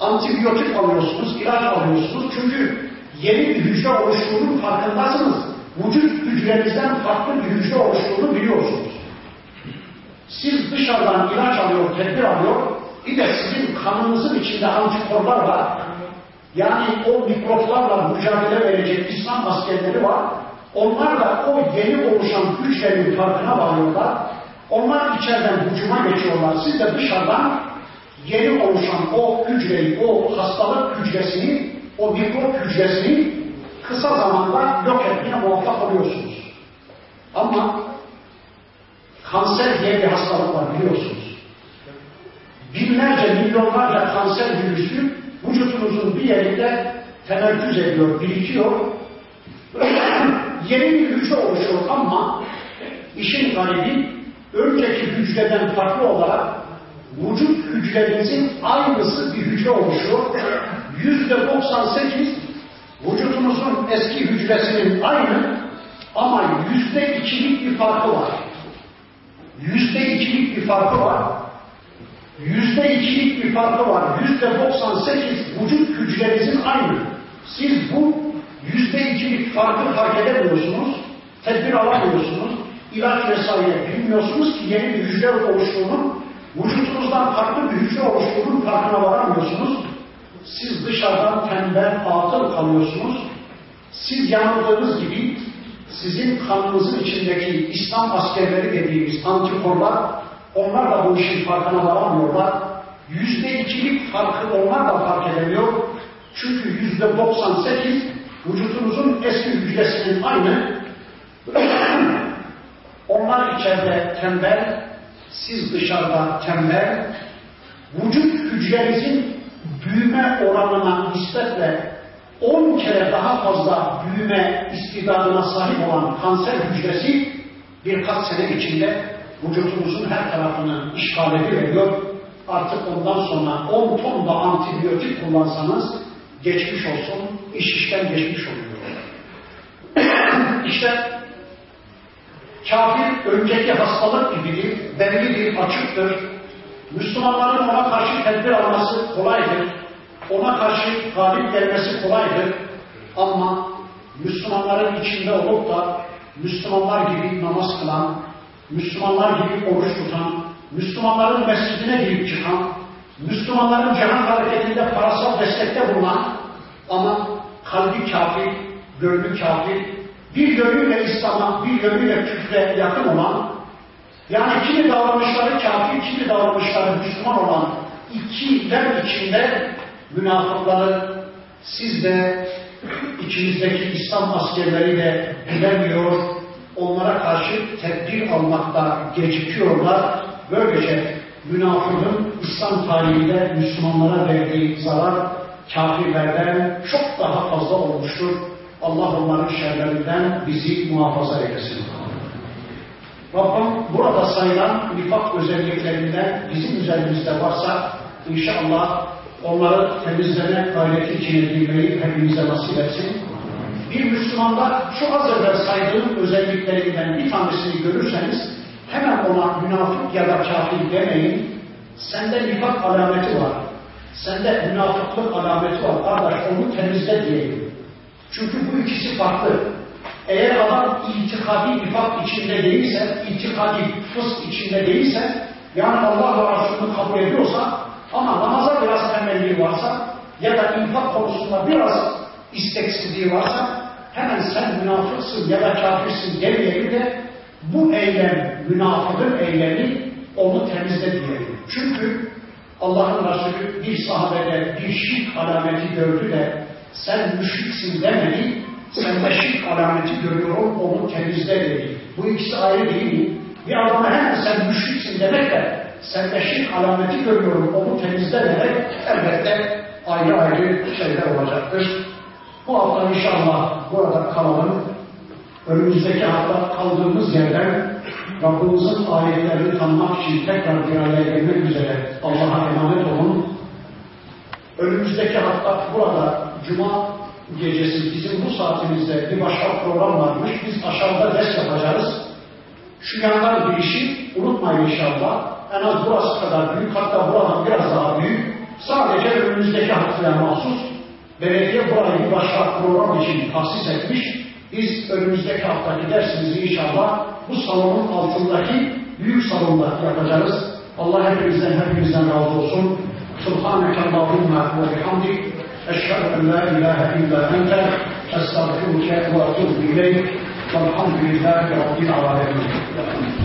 antibiyotik alıyorsunuz, ilaç alıyorsunuz. Çünkü yeni bir hücre oluştuğunun farkındasınız. Vücut hücrenizden farklı bir hücre oluştuğunu biliyorsunuz. Siz dışarıdan ilaç alıyor, tedbir alıyor, bir de sizin kanınızın içinde antikorlar var. Yani o mikroplarla mücadele verecek İslam askerleri var. Onlar da o yeni oluşan hücrenin farkına varıyorlar. Onlar içeriden hücuma geçiyorlar. Siz de dışarıdan yeni oluşan o hücreyi, o hastalık hücresini, o mikrop hücresini kısa zamanda yok etmeye muvaffak oluyorsunuz. Ama kanser diye bir hastalık var biliyorsunuz. Binlerce, milyonlarca kanser virüsü vücudunuzun bir yerinde temerküz ediyor, birikiyor. Yeni bir hücre oluşuyor ama işin garibi önceki hücreden farklı olarak vücut hücrenizin aynısı bir hücre oluşuyor. Yüzde 98 vücudunuzun eski hücresinin aynı ama yüzde ikilik bir farkı var. Yüzde ikilik bir farkı var. Yüzde ikilik bir farkı var. Yüzde 98 vücut hücrenizin aynı. Siz bu yüzde ikilik farkı fark edemiyorsunuz. Tedbir alamıyorsunuz. ilaç vesaire bilmiyorsunuz ki yeni bir hücre oluştuğunu, vücudunuzdan farklı bir hücre oluştuğunun farkına varamıyorsunuz. Siz dışarıdan tembel, atıl kalıyorsunuz. Siz yanıldığınız gibi sizin kanınızın içindeki İslam askerleri dediğimiz antikorlar, onlar da bu işin farkına varamıyorlar. Yüzde ikilik farkı onlar da fark edemiyor. Çünkü yüzde 98 vücudunuzun eski hücresinin aynı. onlar içeride tembel, siz dışarıda tembel. Vücut hücrenizin büyüme oranına nispetle 10 kere daha fazla büyüme istidadına sahip olan kanser hücresi birkaç sene içinde vücudunuzun her tarafını işgal ediyor. Artık ondan sonra 10 ton da antibiyotik kullansanız geçmiş olsun, iş işten geçmiş oluyor. İşte kafir önceki hastalık gibidir, bellidir, açıktır. Müslümanların ona karşı tedbir alması kolaydır ona karşı galip gelmesi kolaydır. Ama Müslümanların içinde olup da Müslümanlar gibi namaz kılan, Müslümanlar gibi oruç tutan, Müslümanların mescidine girip çıkan, Müslümanların cihan hareketinde parasal destekte bulunan ama kalbi kafir, gönlü kafir, bir yönüyle İslam'a, bir yönüyle küfre yakın olan, yani kimi davranışları kafir, kimi davranışları Müslüman olan ikiler içinde münafıkları siz de içimizdeki İslam askerleri de bilemiyor, onlara karşı tedbir almakta gecikiyorlar. Böylece münafığın İslam tarihinde Müslümanlara verdiği zarar kafirlerden çok daha fazla olmuştur. Allah onların şerlerinden bizi muhafaza eylesin. Rabbim burada sayılan nifak özelliklerinden bizim üzerimizde varsa inşallah onları temizleme gayreti içine girmeyi hepimize nasip etsin. Bir Müslümanda şu az evvel saydığım özelliklerinden bir tanesini görürseniz hemen ona münafık ya da kafir demeyin. Sende nifak alameti var. Sende münafıklık alameti var. Kardeş onu temizle diyelim. Çünkü bu ikisi farklı. Eğer adam itikadi nifak içinde değilse, itikadi fısk içinde değilse, yani Allah ve Resulü'nü kabul ediyorsa ama namaza biraz tembelliği varsa ya da infak konusunda biraz isteksizliği varsa hemen sen münafıksın ya da kafirsin demeyelim de bu eylem, münafıkın eylemi onu temizle diyelim. Çünkü Allah'ın Resulü bir sahabede bir şirk alameti gördü de sen müşriksin demedi, sen de şirk alameti görüyorum onu temizle dedi. Bu ikisi ayrı değil mi? Bir adama hemen sen müşriksin demek de sen de şirk alameti görüyorum onu temizle demek elbette ayrı ayrı şeyler olacaktır. Bu hafta inşallah burada kalalım. Önümüzdeki hafta kaldığımız yerden Rabbimizin ayetlerini tanımak için tekrar bir araya gelmek üzere Allah'a emanet olun. Önümüzdeki hafta burada Cuma gecesi bizim bu saatimizde bir başka program varmış. Biz aşağıda ders yapacağız. Şu yandan girişi unutmayın inşallah. En az burası kadar büyük, hatta buradan biraz daha büyük. Sadece önümüzdeki haftaya mahsus belediye burayı bir başka program için tahsis etmiş. Biz önümüzdeki haftaki dersimizi inşallah bu salonun altındaki büyük salonda yapacağız. Allah hepimizden hepimizden razı olsun. Subhaneke Allahümme ve bihamdik. Eşhedü en la ilahe illa ente. Estağfirullah ve etûbü ileyk. Velhamdülillahi Rabbil alemin.